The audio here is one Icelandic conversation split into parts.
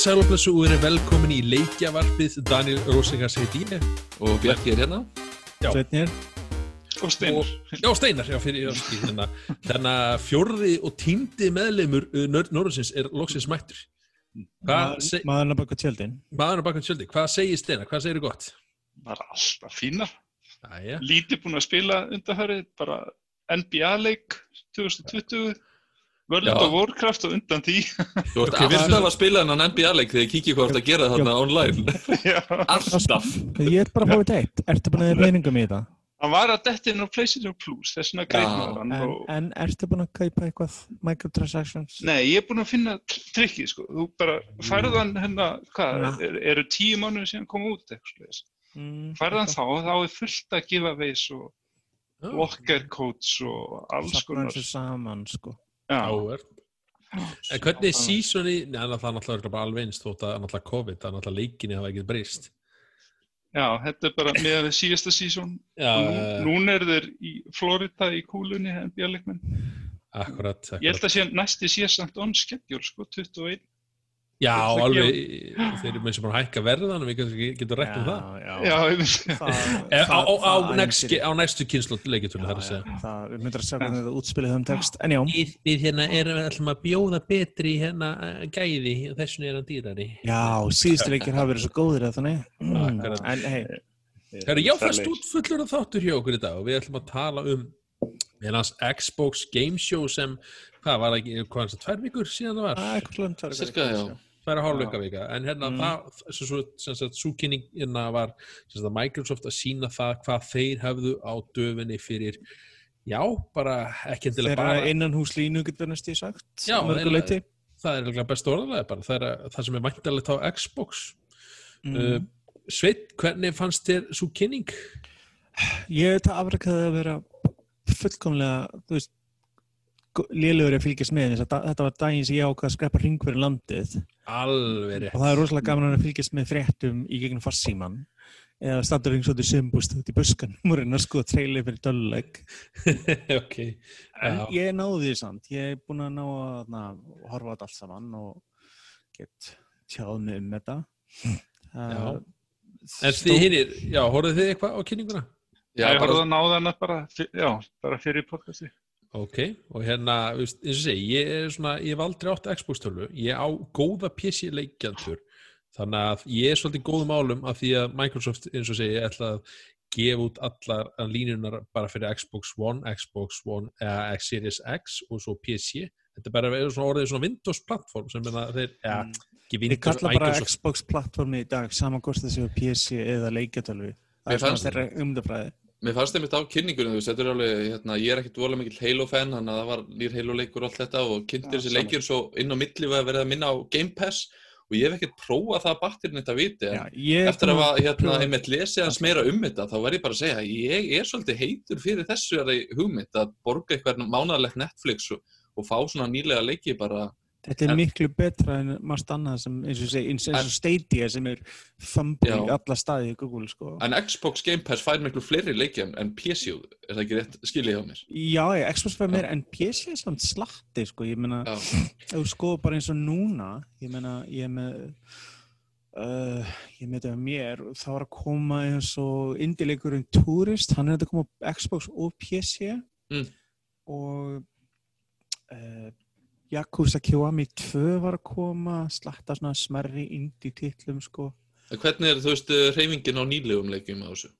Komið sælublessu og verið velkomin í leikjavarpið Daniel Rósingas heiti ég Og Bjarki er hérna Já. Sveitnir Og Steinar. Já, Steinar, já, fyrir já, skil, hérna, Þannig fjórði og tíndi meðleimur Norðursins er loksins mættur að baka tjöldin maður á bakan tjöldi, hvað segir Steinar, hvað segir gott? Bara alltaf fínar. Æja, Lítið búin að spila undanhörið, bara NBA-leik 2020. World Já. of Warcraft og undan því. Þú ert Ok, við- alltaf að spila hennan NBA-leik þegar ég kíkja hvað þú ert að gera þarna online. Alltaf Ég er bara að fá þetta eitt Ertu búin að eða peningum í þetta? Hann var að detti inn á PlayStation Plus, þess vegna maður hann. En, Og... en ertu búin að kaupa eitthvað microtransactions? Nei, ég er búin að finna tr- trikkið, sko. Þú bara færðan hérna, hvað, Ja. er, eru tíu mánuði síðan koma út eitthvað. Mm, Færðan þá, þá er fullt að giveaways og já, locker codes og alls konar. saman sko Já, áver En hvernig er sísoni, það er náttúrulega bara alveg eins þótt að náttúrulega COVID, það er náttúrulega leikinni hafa ekkert breyst. Já, þetta er bara með við síðasta sísón. Já, Nú, núna er þeir í Florida í kúlunni NBA-leikmenn. akkurat, Ég held akkurat. að sé næsti sé samt on schedule, sko, 21. Já, það alveg, þeir eru með sem bara að hækka verðan við getum, getum rætt um það. já, Já, myndi. Það, Eh, Á, á, á, það next, ævintýri. á næstu kynslu leikjartunni þar að Já, segja. Já, það, við myndir að segja hvernig þetta útspilið um text En já, Við, við hérna erum alltaf að bjóða betri hérna eh, gæði og þessun er hann dýrari. Já, síðustu leikir hafa verið svo góðir eða þannig. Mm. En hei, Herru, já, fyrst út fullur af þáttur hjá okkur í dag. Og við ætlum að tala um hérna Xbox Game Show sem, hvað var það ekki, hvað það, er eitthvað slum tvær vikur Cirka, já tvær og hálf vika en hérna Mm. það, sem svo, sem sagt, svo kynningina var sem sagt, að Microsoft að sína það hvað þeir hefðu á döfinni fyrir já, bara ekki endilega Þeirra bara innan hús línu getur næst ég sagt Já, að eiginlega- leyti. það er eiginlega best orðalega bara, það, er, það sem er væntalegt á Xbox Mm. uh, Sveit, hvernig fannst þér svo kynning? Ég veit að afrekaði að vera fullkomlega, þú veist, lélugur að fylgjast með þess að þetta var daginn sem ég ákvað að skrepa ring fyrir landið Alveg rétt og það er rosalega gaman að fylgjast með fréttum í gegnum farsíman eða standur ring svolítið sumbúst út í buskan og reyna að skoða trailer fyrir döluleik ok, en Já. ég náði því samt, ég er búin að ná að na, horfa á allt saman og get tjáð mig um þetta. Uh, en þið hinnir, já, horfðu þið eitthvað á kynninguna? Já, ég bara horfði að náða hana bara, já, bara fyrir podcasti. Ok, og hérna, eins og segi, ég er svona, ég hef aldrei átt Xbox-tölvu, ég á góða PC leikjandur, þannig að ég er svolítið góðum álum af því að Microsoft, eins og segi, ætla að gefa út allar línunar bara fyrir Xbox One, Xbox One, eða X Series X og svo PC. Þetta er bara svona orðið svona Windows-plattform sem er að þeir, ja, ekki Ég Windows, kalla bara Microsoft. Xbox plattformi í dag saman það séu PC eða leikjatölvi það er svona þeirra umdafræði Mér fannst þeim þetta á kynningunum, þetta er alveg, hérna, ég er ekkit vola mikill Halo-fan, þannig að það var nýr Halo-leikur og allt þetta og kynntir þessi leikir svo inn á milli var að verið að minna á Game Pass og ég hef ekkert prófað það batterinn þetta viti, en Já, ég eftir að hafa, hérna, prófa- einmitt lesið hans meira um þetta, þá verð ég bara að segja, ég er svolítið heitur fyrir þessu er hugmynd að borga eitthvað mánadalegt Netflix og, og fá svona nýlega leiki bara, Þetta er En- miklu betra en margt annað sem eins og, segi, eins, eins En- og Stadia sem er Já. alla staði í Google sko. en Xbox Game Pass fær miklu fleiri leiki en- PC, er það ekki rétt skiljið hjá mér? Já, ég, Xbox fær meira en PC er samt slatti sko. ég meina, ef þú skoður bara eins og núna ég meina, ég með uh, ég með þetta með mér það var að koma eins og indileikurinn Tourist, hann er að koma á Xbox og PC Mm. og uh, Yakuza Kiwami 2 var að koma slatta svona smerri indie titlum sko En hvernig er, þú veist, reyfingin á nýlegum leikjum á þessu?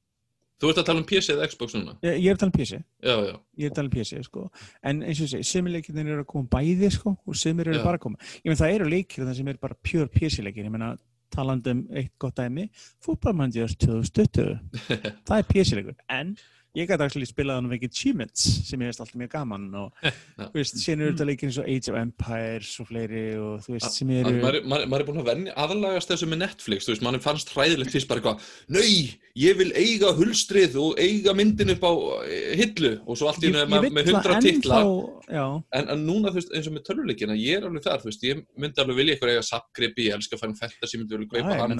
Þú ert að tala um PC eða Xbox núna? ég, ég er að tala um PC Já, já. ég er að tala um PC sko en eins og segi, semir leikirnir eru að koma bæði sko og semir eru Já. bara að koma ég menn það eru leikir það sem eru bara pure PC leikir ég menna talandi um eitt gott dæmi fútballmannjör 2020 það er PC leikur en ég gæti að spila þannig ekki achievements sem ég veist alltaf mjög gaman og þú veist, sen eru þetta leikir eins og Age of Empires og fleiri og þú veist sem eru maður, maður, maður er búin að venja aðalagast þessu með Netflix, þú veist, mann fannst hræðilegt fyrst bara eitthvað, nei, ég vil eiga hulstrið og eiga myndin upp á eh, hillu. Og svo allt í hennu með, hundra titla. en, en núna, þú veist, eins og með töluleikina ég er alveg þar, þú veist, ég myndi alveg vilja eitthvað eiga sapgripi, ég elska að fæna fantasy, ég myndi vilja kaupa hann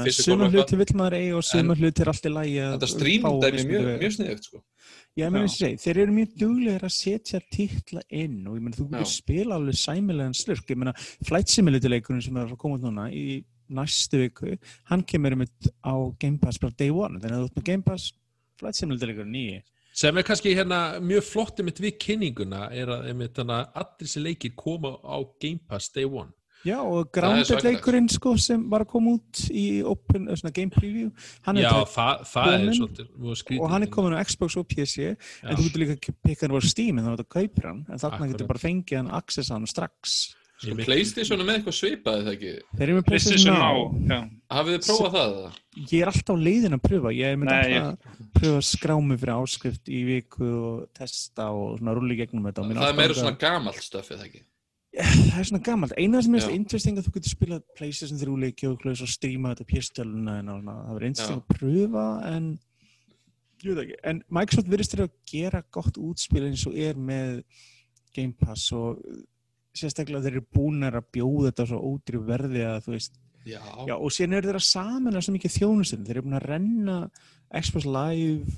þetta Já, ég meina þess að segja, þeir eru mjög duglegir að setja titla inn og ég meina þú getur spila alveg sæmilegan slurk, ég meina Flight Simulator leikurinn sem er að koma út núna í næstu viku hann kemur einmitt á Game Pass bara day one, þannig að þú ert með Game Pass Flight Simulator leikur nýji sem er kannski hérna mjög flott einmitt við kynninguna er að einmitt þannig að allir þessi leikir koma á Game Pass day one Já, og Það er Grounded svakalegt. leikurinn sko sem var að koma út í open, svona game preview hann er Já, það, það er svolítið og hann er komin á Xbox og PC en Já. þú getur líka að pikka hann á Steam en þá getur kaupir hann en þarna Akkurat. getur bara fengið hann access hann strax Sko. Playstation er með eitthvað svipaði það ekki þeir eru með PlayStation Now. Hafið þið prófað það? eða? ég er alltaf á leiðin að pröfa ég myndi Nei, alltaf að pröfa að skrá mig fyrir áskrift í viku og testa og svona rulli gegnum þetta Það er meira að- svona gamalt stöfið það ekki það er svona gammalt, eina sem er interesting að þú getur spilað Playstation 3 leiki og stríma þetta en svona, það verður interesting Já. að pröfa en ég veit ekki, en Microsoft virðist þér að gera gott útspil eins og er með Game Pass og sérstaklega þeir eru búnar að bjóða þetta svo ódýru verði að þú veist Já, Já, og síðan eru þeir að samina svo mikið þjónustum. Þeir eru búin að renna Xbox Live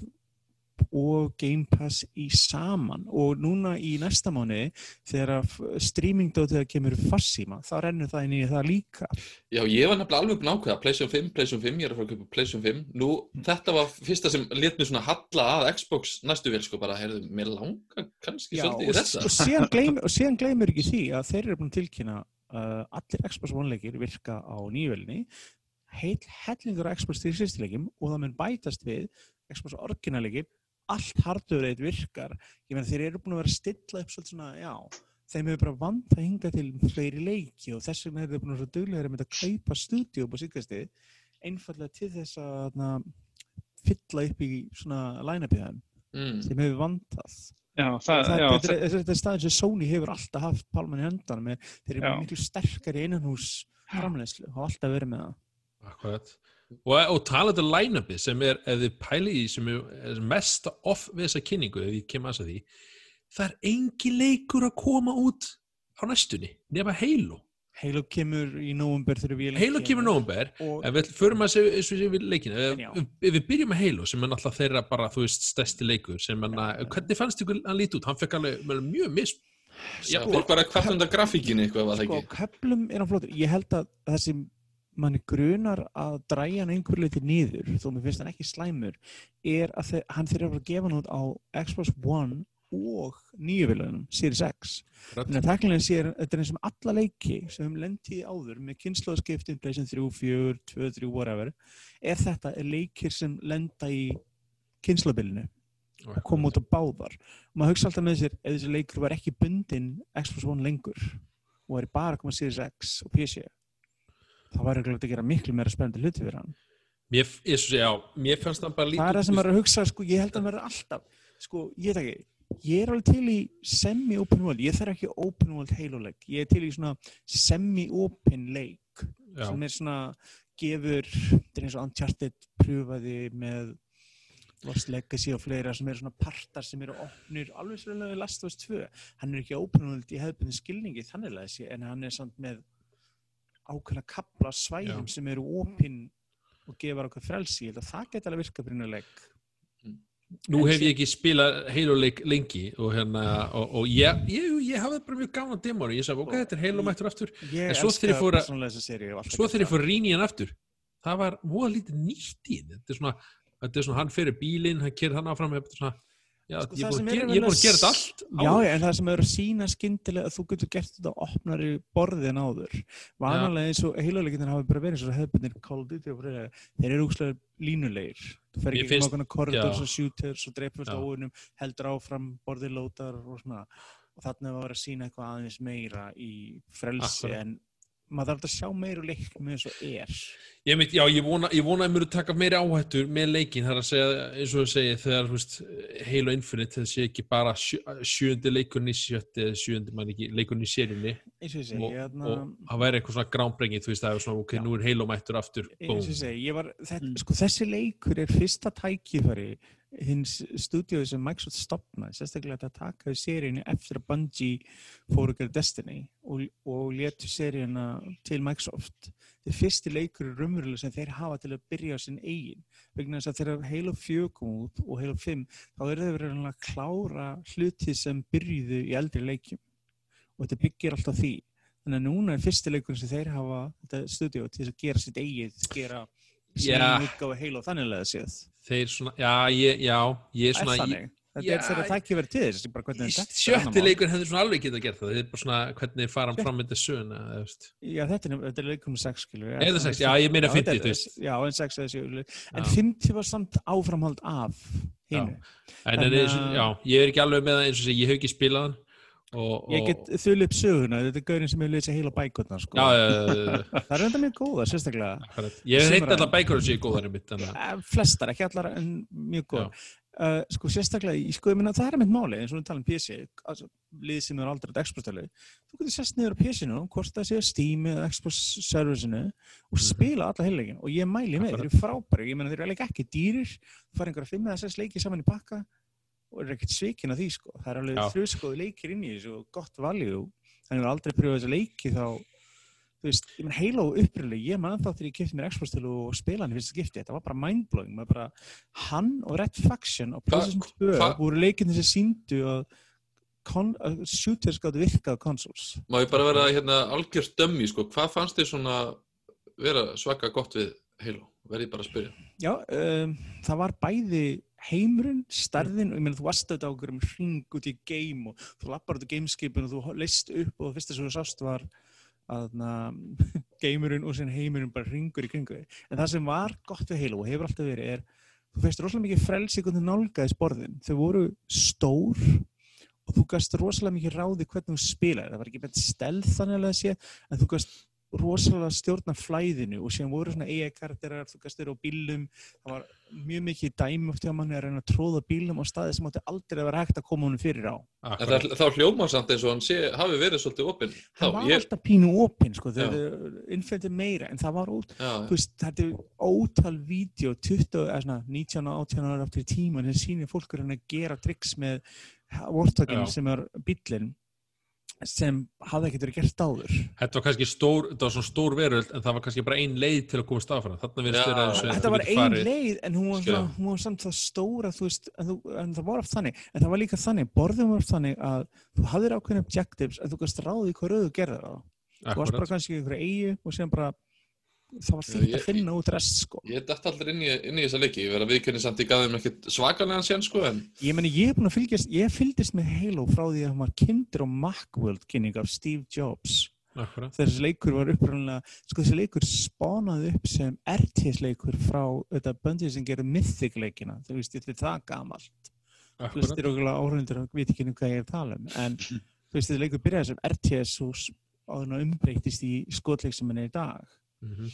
og Game Pass í saman. Og núna í næsta mánu þegar streamingdótið kemur farsíma, þá rennur það inn í það líka. Já, ég var nefnilega alveg ákveða PlayStation 5, PlayStation 5, ég er að fara að kaupa PlayStation 5 Nú, þetta var fyrsta sem let mér svona halla að Xbox næstu vel sko bara, heyrðu, mér langa kannski Já, svolítið í þetta. og, síðan gleym, og síðan gleymur ekki því að þeir eru búin að tilkynna uh, allir Xbox One-leikir virka á nýjövelni heil hellingur Xbox 360 leikim og það mun bætast við Xbox Original-leiki allt hardware eitt virkar. Ég meina þeir eru búin að vera stilla upp svolítið svona, já, þeim hefur bara vant að hinga til fleiri leiki og þess vegna er þeir búin að vera svo duglegir að mynda að kaupa stúdíu upp á síkastið einfallega til þess að na, fylla upp í svona þeim. Mm. sem hefur vantað. Já, það, það, það, já, þetta, er, þetta er staðin sem Sony hefur alltaf haft palman í höndan með. Þeir eru miklu sterkari innanhús framleiðslu og hafa alltaf verið með það. Akkurat. Og, og talandi um line-upi sem er, ef þið pæli í sem er, er mest off við þessa kynningu, ef ég kem að því, það er engi leikur að koma út á næstunni, nema Halo. Halo kemur í við Halo kemur nógumber, og ef við förum að segja við leikina, ef, Já. ef, við byrjum með Halo sem er náttúrulega þeirra bara, þú veist, stærsti leikur sem hann, Já. hvernig fannst ykkur hann líti út? Hann fekk alveg mjög mism Já, fólk bara kvart undan grafíkinni eitthvað var það sko, ekki köplum er hann flottur ég held að það sem manni grunar að dræja hann einhver leiti niður þó mér finnst hann ekki slæmur er að þeir, hann þeir eru að gefa hann út á Xbox One og nýju vilunum, Series X. Þannig að takkilega sé þetta er eins og alla leiki sem við lendið áður með kynnslóðskiptin, PlayStation 3, 4, 2, 3, whatever er þetta er leikir sem lenda í kynnslóðbylunu og koma út á báðar. Og maður hugsa alltaf með sér ef þessi leikur var ekki bundin Xbox One lengur og er bara að koma Series X og PC þá var ekki að gera miklu meira spennandi hluti fyrir hann Mér, ég, já, mér fannst hann bara lítið það er það sem maður er að hugsa, sko, ég held að hann verður alltaf sko, ég veit ekki ég er alveg til í semi-open world ég þarf ekki open world Halo leik ég er til í svona semi-open leik Já. sem er svona gefur, þetta er eins og Uncharted pröfaði með Lost Legacy og fleira sem eru svona partar sem eru opnir, alveg svolítið Last of Us 2 hann er ekki open world í hefðbundin skilningi þannig að þessi, en hann er samt með ákveðna kapla svæðum sem eru opin og gefur okkur frelsi, ég held að það geti alveg virkað fyrir einu leik. Nú hef ég ekki spilað Halo leik lengi og hérna, og, og ég, ég, ég hafði bara mjög gaman demónu, ég sagði, ok, þetta er Halo mættur aftur, En svo þegar ég fór að- svo þegar ég fór rýn í hann aftur, það var voða lítið nýtt í þetta, þetta er svona, er hann fyrir bílinn, hann kerði hann áfram, þetta er svona, já, Sko, ég er búin að er gera, er að þetta allt Já, já, en það sem er að sína skyndilega að þú getur gert þetta á opnari borði en áður. Vanalega eins og heiluleikinir hafa bara verið eins og hefðbundir fyrir þeir eru úkslega línulegir. Þú fer ekki um ákveðna korridors og shooters og dreipast Já. óunum, heldur áfram borðið lótar og svona. Og þarna var að sína eitthvað aðeins meira í frelsi Akkurat. en maður þarf að sjá meira úr leiknum eins og er. Ég, mynd, já, ég vona, ég vona að mér taka meiri áhættur með leikin, það er að segja, eins og þú segir, þegar, þú veist, Halo Infinite, það sé ekki bara sjö, sjöundi leikurinn í sjötti eða sjöundi, mann ekki, leikurinn í og ég og, hérna, og það væri eitthvað svona groundbreaking, þú veist, það er svona, ok, Já. nú er Halo mættur aftur, og ég segi, ég var, þetta, Mm. sko, þessi leikur er fyrsta tækifæri hins stúdíói sem Microsoft stopnaði, sérstaklega þetta takaði seríunni eftir að Bungie að gera Destiny og, og letu seríuna til Microsoft. Er fyrsti leikur í raunverulega sem þeir hafa til að byrja á sinn eigin. Vegna þess að þegar Halo 4 kom út og Halo 5, þá eru þeir verið að klára hluti sem byrjuðu í eldri leikjum. Og þetta byggir alltaf því. þannig að núna er fyrsti leikur sem þeir hafa þetta stúdíu til að gera sitt eigið gera sín útgáfa heil og þanniglega séð þeir svona, já, ég, já, ég er er svona þetta er þeirra tækifæri til þess sjötti leikur hefur svona alveg getað gert það það er bara svona hvernig fara Sjö- fram með þessu söguna. Já, þetta er, þetta er leikum með sex, skilur. Eða sex, já, ég meina 50, þú veist. Já, en sex eða sjö. En Já. 50 var samt áframhald af hinu. en, en eins og, að- já, ég er ekki alveg með það eins og sé, ég hef ekki spilað og, og Ég get þullu upp söguna, þetta er gaurinn sem hefur lesið heila bækurnar, sko. já, uh, Það er enda mjög góða, sérstaklega. ég hef heitt Sumra- allar bækur og sé góðar í mitt að- Eh, Flestar, ekki allar, en mjög góða. Uh, sko, sérstaklega, í- sko, ég minna, það er mitt máli, eins og við talum PC, altså, lið sem er aldrei Xbox-tali. Þú getur sest niður á PC-nu, hvort það sé á Steam eða Xbox-servisinu og spila alla heilegin. Og ég mæli með, þeir eru frábæri, ég meina, þeir eru alveg ekki dýrir, fara einhverja fimm eða sex leiki saman í pakka og eru ekkert svikin af því, sko. Það er alveg Já. þrjuskoði leikir inn í þessu og gott valjú. Þannig að aldrei pröfa þessu leiki þá þú veist, ég menn Halo uppröðuleg, ég man þá þegar ég kipti mér Xbox til og spila hann í fyrsta skipti, þetta var bara mindblowing, maður bara, hann og Red Faction á PlayStation 2 hva- voru leikinni sem síndu að, að shooters gáttu virkað á consoles. Má ég bara vera hérna algjörst dömmi, sko, hvað fannst þið svona vera svaka gott við Halo? Verði bara að spyrja. Já, um, það var bæði heimurinn, stærðin og ég meina þú varst auðvitað á einhverjum hring út í game og þú lappar út í gameskipin og þú leist upp og það fyrsta sem þú sást var að geimurinn og sen heimurinn bara hringur í kringu. En það sem var gott við Halo og hefur alltaf verið er þú feist rosalega mikið frelsi hvernig nálgæðis borðin. Þau voru stór og þú gast rosalega mikið ráði hvernig þú spilaði. Það var ekki beint stelð þannig að sé en þú gast rosalega stjórna flæðinu og síðan voru svona eiga-karakterar, þú gast þeirra á bílum það var mjög mikið dæmi oft hjá manni að reyna að tróða bílum á staði sem átti aldrei að vera hægt að koma honum fyrir á. Það, þá hljóma samt eins og hann sé, hafi verið svolítið opinn. Þá, það var ég, alltaf pínu opinn sko, þegar innfætti meira en það var út, já, þú veist, þetta er ótal vídeo, 20, eða svona 19 og 18 ára aftur í tíman sem sýnir fólk er að gera triks með vortökin Já. sem er bílinn sem hafði ekkert verið gert áður. Þetta var kannski stór, þetta var svona stór veröld en það var kannski bara ein leið til að komast af hana. Þarna vera eins og Þetta var ein farið- leið en hún var, svona, hún var samt það stóra þú veist, en, þú, en það var oft þannig. En það var líka þannig, borðum var oft þannig að þú hafðir ákveðin objectives en þú gast ráðið hvað rauðu gerðir það. Þú varst bara Akkurat. kannski í einhverju eigu og síðan bara það var ég- að finna út rest sko. ég dætt aldrei inn í, inn í þessa leiki. Ég verði að viðkynni samt ég gaf þeim ekkert svakalega sér, sko, en ég meni ég er búin að fylgjast ég fylgdist með Halo frá því að hann var kindur og Macworld kynning af Steve Jobs Akkurat. þessi leikur var upprænlega sko þessi leikur spánaði upp sem RTS leikur frá þetta böndið sem gerir Mythic leikina þú veist þetta er það gamalt Akkurat. flestir okkur áhörundur og veit ekki hvað ég er að tala um en þú veist þessi leikur byrjaði sem RTS og umbreytist í skotleik sem hann er í dag Mm-hmm.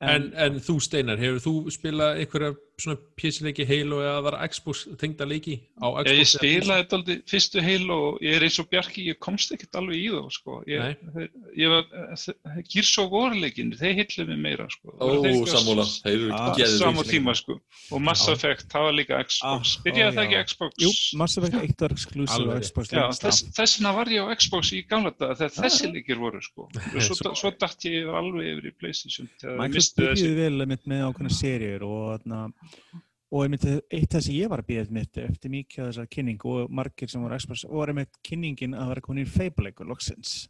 En, en þú Steinar, hefur þú spilað einhverja svona pjessileiki Halo eða var Xbox tengda leiki á Xbox? Ég spilaði þetta aldrei fyrstu heil og ég er eins og Bjarki, ég komst ekkert alveg í þá, sko. Ég, ég var, Gears of War leikin, þeir hillu mig meira, sko. ó, samúla, þeir eru Ah, geðveikir Samá tíma, sko. Og Mass. Effect, það var líka Xbox. Ah, Byrjaði það ekki. Xbox? Jú, Mass Effect 1 var exclusive á. Xbox Já, þess, vegna var ég á Xbox í gamla daga þegar Ah. þessi leikir voru, sko. Svo, dætt ég alveg yfir í Playstation Microsoft misti þessi. byrjuði vel einmitt með ákveðna serjur og, og einmitt eitt það sem ég var að býða mitt eftir mikið af þessar kynning og margir sem voru og var einmitt kynningin að vera komin í Fable-leikur loksins.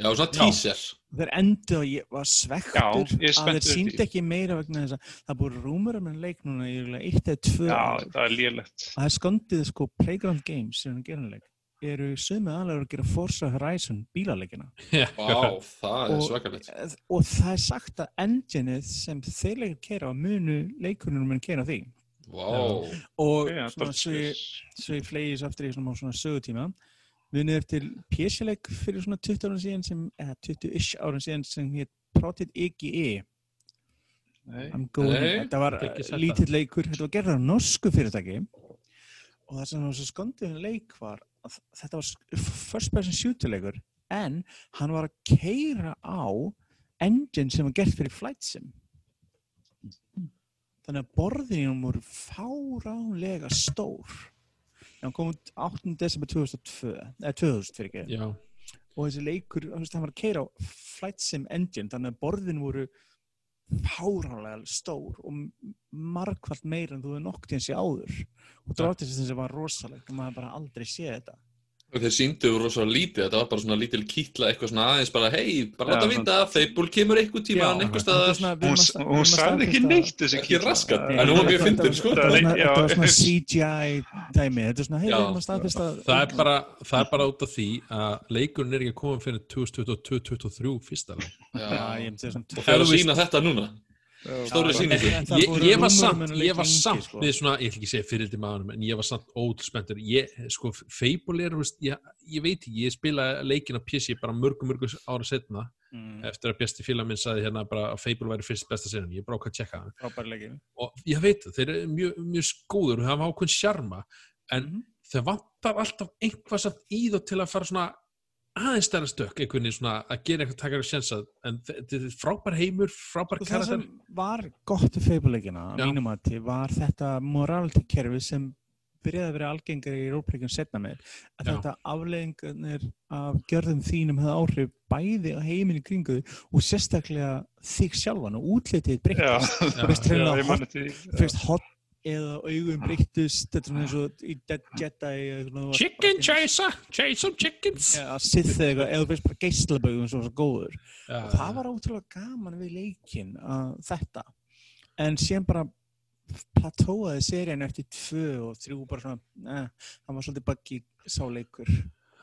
Já, svona teaser. Þeir endur og ég var svektur Já, ég að þeir síndi ekki meira vegna þess að það búið rúmur um en leik núna í eitt eða tvö Já, það er lélegt. Það er skondið sko Playground Games sem er geranleik eru sömu aðlega að gera Forza Horizon bílaleikina. Já, Vá, það er Og- svakalegt. og það er sagt að engineið sem þeir leikir keira á munu leikunum mun keira á því. Vá, og Já, svona, svo ég, flegis aftur í svona, svona sögutíma. Munið eftir PC-leik fyrir svona 20 árum síðan sem, eða 20-ish árum síðan sem hétt Project EGE þetta var lítill leikur, þetta var gerður á norsku fyrirtæki. Og það sem var svo skondið við leik var þetta var first person shooter leikur en hann var að keira á engine sem var gert fyrir flight sim. Þannig að borðinum voru fáránlega stór. Hann kom út 8. desember 2002 eða 2000 fyrir ekki. Já, og þessi leikur, hann var að keira á flight sim engine, þannig að borðin voru fáránlega stór og margfald meira en þú hefur nokk til þessi áður. Og að var rosalegt og maður bara aldrei séð þetta Þeir síndu rosa lítið, þetta var bara svona lítil kýtla eitthvað svona aðeins bara hei, bara láta vita að Fable kemur eitthvað tíma Já, einhver er staðar. svona- við Hún, sagði ekki neitt þessi Ekki raskat, en hún var mjög fyndin sko. Þetta var svona- svona. CGI dæmi, þetta er svona, hei, við erum að staðfesta það er bara, það er bara út af því að leikurinn er ekki að koma fyrir 2022-2023 fyrsta Já, ég myndi að Og það er að sína þetta núna En það ég, var samt, ég var samt sko. við svona, ég ætla ekki að segja fyrir til maðurum en ég var samt ótrúspendur ég, sko, Fable er, veist, ég, ég veit ekki ég spila leikin á PC bara mörgum, mörgum ára setna Mm, eftir að besti félag minn sagði hérna bara að Fable væri fyrst besta sinni, ég bráka að tjekka það leikir og ég veit það, þeir eru mjög, mjög skóður og hafa ákveðin sjarma en Mhm. þeir vantar alltaf einhvað samt í þá til að fara svona aðeins stærra stök, einhvern veginn svona að gera eitthvað takar að sjensa, en þe- þetta er frábær heimur, frábær Og það karakter sem var gott við feibuleikina, var þetta morality kerfi sem byrjaði að vera algengar í rópleikum setna með, að Já. þetta afleggingarnir af gjörðum þínum hefði áhrif bæði á heiminni kringu þig og sérstaklega þig sjálfan og útlitið. Já. Þú veist hot, eða augum breyttist, þetta er svona eins og í Dead Jedi. Chicken chaser, chase some chickens Já, Sith eða eitthvað, eða þú veist bara geislabögum svo svo góður. Já, og það var ótrúlega gaman við leikinn að þetta en síðan bara platóaði serían eftir tvö og þrjú bara svona, eh, hann var svolítið bakki sáleikur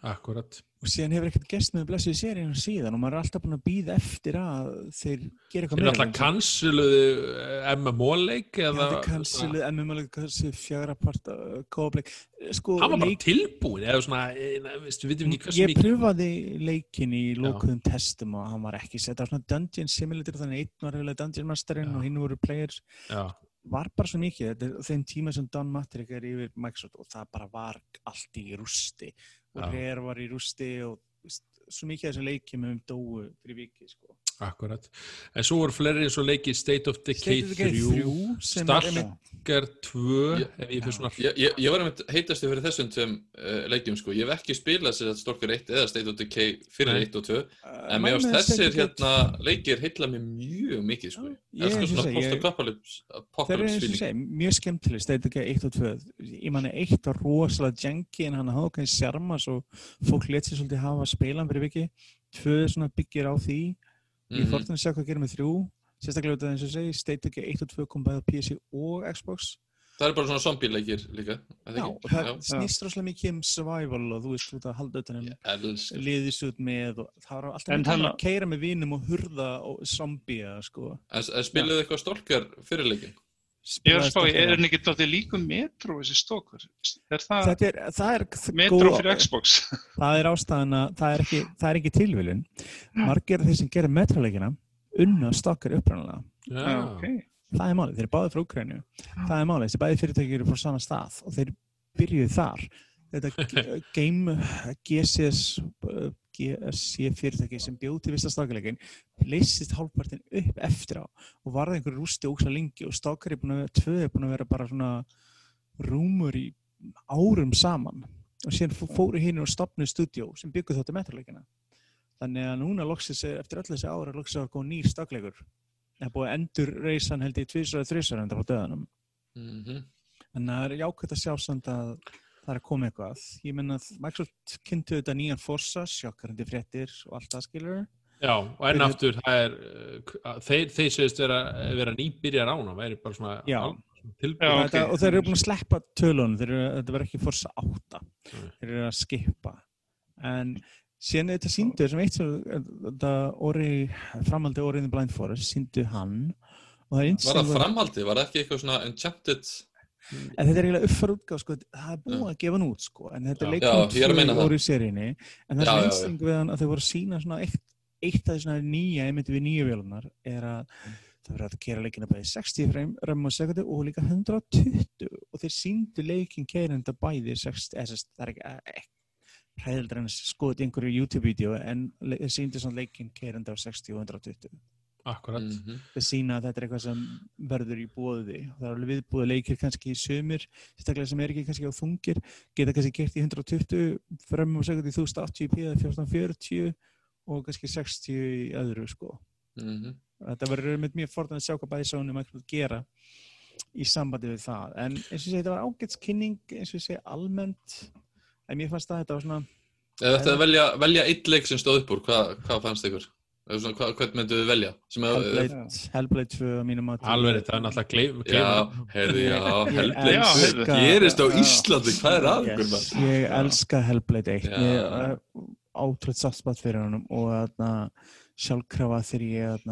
akkurat. Og síðan hefur ekkert gest með blessuð serían síðan og maður er alltaf búin að býða eftir að þeir gera eitthvað Þeir náttúrulega kansiluðu MMA-leik Já, eða þeir kansiluð MML kansiluð fjögra part kópleik sko, hann var bara leik- tilbúin eða svona, eh, við veitum ekki hversu ég mikið pröfaði leikin í lókuðum testum og hann var ekki sett, var svona dungeon simulator þannig einn var hefðilega dungeon masterinn Já. og hinn voru players. Já, var bara svo mikið, þeim tíma sem Don Matrick er yfir Microsoft og það bara var allt í rústi og. Rare var í rústi og svo mikið af þessum leikjum um dóu fyrir viki sko. Akkurat. En svo voru fleiri eins og leiki State of Decay State of Decay 3 3 sem er einmitt- Stalker 2 Ég- ef ég fyrir svona Ég, ég, ég var einmitt heitasti fyrir þessum tveim uh, leikjum sko, ég hef ekki spilað sér að Stalker 1 eða State of Decay fyrir Nei. 1 og 2 uh, en mér ást þessir hérna leikir heitla mér mjög mikið sko, elskar ég- svona post-apocalypse feeling segi, mjög skemmtileg State of Decay 1 og 2 ég manni 1 var rosalega janky en hann hafði okkar sjarma svo fólk let sér svolítið hafa spilan fyrir viki 2 svona byggir á því ég Mhm. fór til að sjá hvað gerir með 3 sérstaklega út af eins og segi State of Decay 1 og 2 kom bæði á PC og Xbox Það er bara svona zombie-leikir líka er það Já, ekki? og það Já. snýst rosalega mikið um survival og þú veist út að halda utan um Ég elskar liðis út með og það var alltaf gaman hann- að keira með vinum og hurða og zombia sko. En, spiluðu eitthvað Stalker fyrir leikin? Ég er að Spilaði spá, stundum er á- hann ekki dálítið líkum Metro þessi stókur? Er það Þetta er, það er Metro góð- fyrir Xbox? það er ástæðan að það er ekki, það er ekki tilviljun. Margir af þeir sem gerir metroleikina unna stokkar uppræðanlega Já, Já, ok. það er málið, þeir eru báðið frá Ukrænu það er málið, þessi bæði fyrirtæki eru frá sama stað og þeir byrjuðu þar. Þetta game GCS GSC fyrirtæki sem bjóð til vista stakleikin leysist hálfpartin upp eftir á og varði einhverju rústi óksla lengi og stakar er búin að vera, tvö er búin að vera bara svona rúmur í árum saman. Og síðan fó- fóru hinn og stopnuð stúdjó sem bygguð þáttu metraleikina. Þannig að núna loksins er, eftir öll þessi ára loksins að góða nýr stakleikur. Það er búið að endur reysan held ég tvisar eða þrisar enda frá döðanum Mm -hmm. en það er jákvæmt að sjá samt að það er að koma eitthvað ég menna að Microsoft kynntu þetta nýjan Forza sjokkarandi fréttir og allt það skilur Já, og enn Fyrir- aftur það er, uh, þeir, þeir segist vera, vera nýbyrjar ána, væri bara svona Já. Já, þetta, ok. og þeir eru búin að sleppa tölunum þeir eru, þetta verður ekki Forza 8 Nei. þeir eru að skipa en síðan þetta síndu sem eitt sem þetta orði, framaldi orðin Blind Forest síndu hann og það er Var það framhaldi? Var það ekki eitthvað svona Enchanted? En þetta er eiginlega uppfæra útgáð, sko, það er búið að gefa hann út, sko, en þetta er leikum það. úr í seríunni, en það er einsting við hann að þau voru að sína eitt, eitt af því nýja, einmitt við nýju vélunar, er að það verður að kera leikina bæði 60 frame römm á sekundu og líka 120 og þeir síndu leikin keirenda bæði 60, eða það er ekki, ekki hræðildar en í einhverju YouTube-vídeó en þeir síndu leikin keirenda á 60 og 120 Akkurat. Mm -hmm. að sína að þetta er eitthvað sem verður í bóði og það er alveg viðbúið leikir kannski í sömur sérstaklega sem er ekki kannski á þungir geta kannski gert í 120 frem og segjum í 1080p eða 1440 og kannski 60 í öðru sko Mm -hmm. þetta verður með mjög forðan að sjá hvað bæði sónum að gera í sambandi við það en eins og ég segi þetta var ágætskynning eins og ég segi almennt en mér fannst að þetta var svona Ef þetta að velja, velja eitt leik sem stóð upp úr, hvað, hvað fannst ykkur? Eða svona, hvað, hvern myndu þið velja? Sem að, Hellblade, Hellblade 2 á mínum að Alveg, það er náttúrulega gleym, já, gleym. heyrðu, já, Hellblade Já, tvö heyrðu. gerist á Já. Íslandi, hvað er að ykkur? yes, ég elska Hellblade 1 Já. ég er átrútt sattspart fyrir honum og þarna sjálfkrafa þegar ég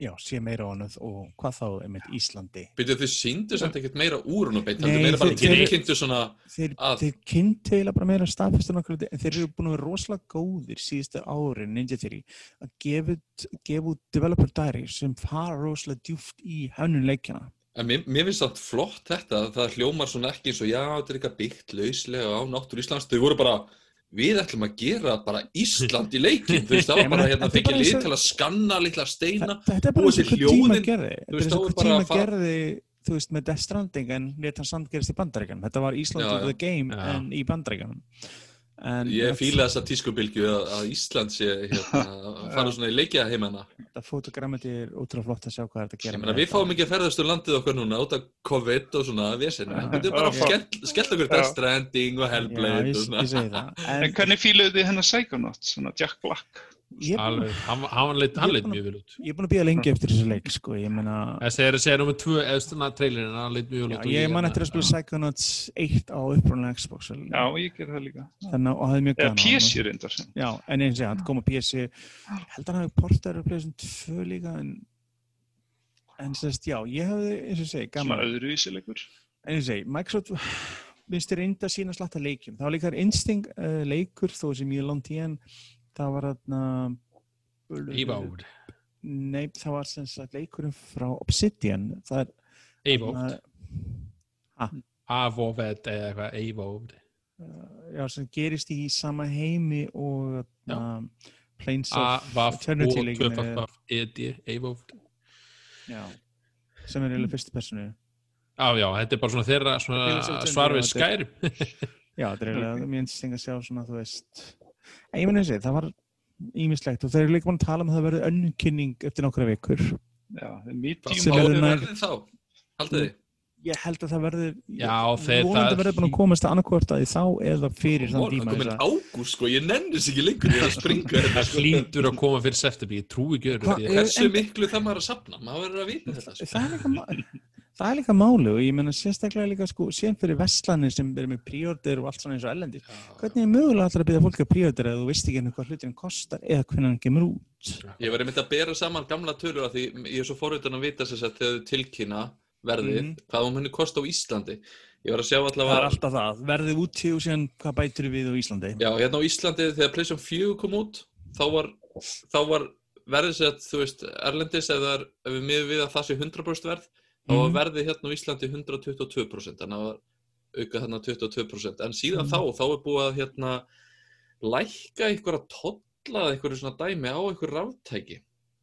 já, sé meira á honum og hvað þá einmitt Íslandi. Byrjuð þið síndu samt ekkert meira úr hún og beint, Nei, heldur meira bara þeir- þeir- kynntu svona, þeir, Að- þeir kynntu eiginlega bara meira staðfestur nokkur en þeir eru búin að vera rosalega góðir síðustu árin Ninja Theory að gefa út, gefa út developer diary sem fara rosalega djúft í hönnun leikjana en mér, mér finnst það flott þetta, það hljómar svona ekki eins og já, þetta er eitthvað byggt lauslega á náttúr Íslands, þau voru bara við ætlum að gera bara Ísland í leikin, þú veist, það var bara hérna bara eins lið til að skanna litla steina Þetta er bara eins og hvað tíma gerði. Þetta er eins og hvað tíma að gerði þú veist, með Death Stranding en let hann samt gerist í bandaríkan Þetta var Ísland of the game en í bandaríkanum en Ég fíla þessa tískubilgju að, að Ísland sé hérna, að fara svona í leikja heimana. Þetta fotogrammeti er ótrúlega flott að sjá hvað þetta að gera meina, við fáum ekki að ferðast um landið okkar núna út af COVID og svona vesinu. Já. Þetta er bara Já. skell, skell okkur Já. Death Stranding og Já, Hellblade ég, og svona. ég segi það En En hvernig fíluðu þið hennar Psychonauts, svona Jack Black? Er Alveg, hann, hann leit, hann Ég er leit að- mjög vel út. ég er búin að býða lengi eftir þessu leik sko. ég meina Þessi er að segja nummer tvö, eða svona trailerin, hann leit mjög vel út. ég man eftir að hérna- spila Psychonauts 1 á upprónulega Xbox Já, ég ger það líka. þannig að og hafði mjög Eða gaman á PC reyndar. sem. Já, en eins og hann kom á PC ég held að hann hafi portaður að playa 2 líka en en sérst, já, ég hefði eins og segi, gaman öðruvísilegur. en eins og segi, Microsoft minnst þér reynda að sína slatta leikjum það var líka Instinct uh, leikur þó sem ég það var þarna Evolved. Nei, það var sem sagt leikurinn frá Obsidian það er Evolved. þarna- Avoved eða eitthvað, Evolved. uh, já, sem gerist í sama heimi og Planes of Eternity er- E-D, Evolved. já, sem er eiginlega fyrstu personu Já, já, þetta er bara svona þeirra svar við skærim. já, þetta er eiginlega mjög interesting að sjá svona, þú veist en ég menn þessi, það var ímislegt og þeir eru líka búin að tala um að það verði önnur kynning eftir nokkra vikur Já, er nær- verðið þá? Haldið þið? ég held að það þeir- vonandi það- verður búin að komast að annarkvort að því þá eða fyrir þann Það tíma komin þess að- ágúst sko, ég nennis ekki lengur er að springa þetta Það sko. hlýtur að koma fyrir september, ég trúi ekki öðru. Því Hversu miklu það maður að sapna? Maður verður að vita þetta sko. Það er líka er máli og ég menna sérstaklega líka sko síðan fyrir vestlanir sem er með príordir og allt svona eins og ellendi hvernig er mögulega alltaf að byrja fólk að príordir eða þú veist ekki henni hvað hlutin kostar eða hvernig hann kemur út? Ég var einmitt að bera saman gamla tölur af því ég er svo forvitan að vita þess að þegar þau tilkynna verðið, Mhm. hvað hún muni kosta á Íslandi. Ég var að sjá það er alltaf það, verðið úti og síðan hvað bætur við á Íslandi? Já, hérna á Íslandi þegar PlayStation 4 kom út, þá var, þá var verðið sett, þú veist, Erlendis eða ef við miðum við að það sé 100% verð, þá var Mhm. verðið hérna á Íslandi 122%, þannig að auka þarna 22%, en síðan Mhm. þá, þá er búið að hérna lækka einhverja tolla eða einhverju svona dæmi á einhverju ráftæki.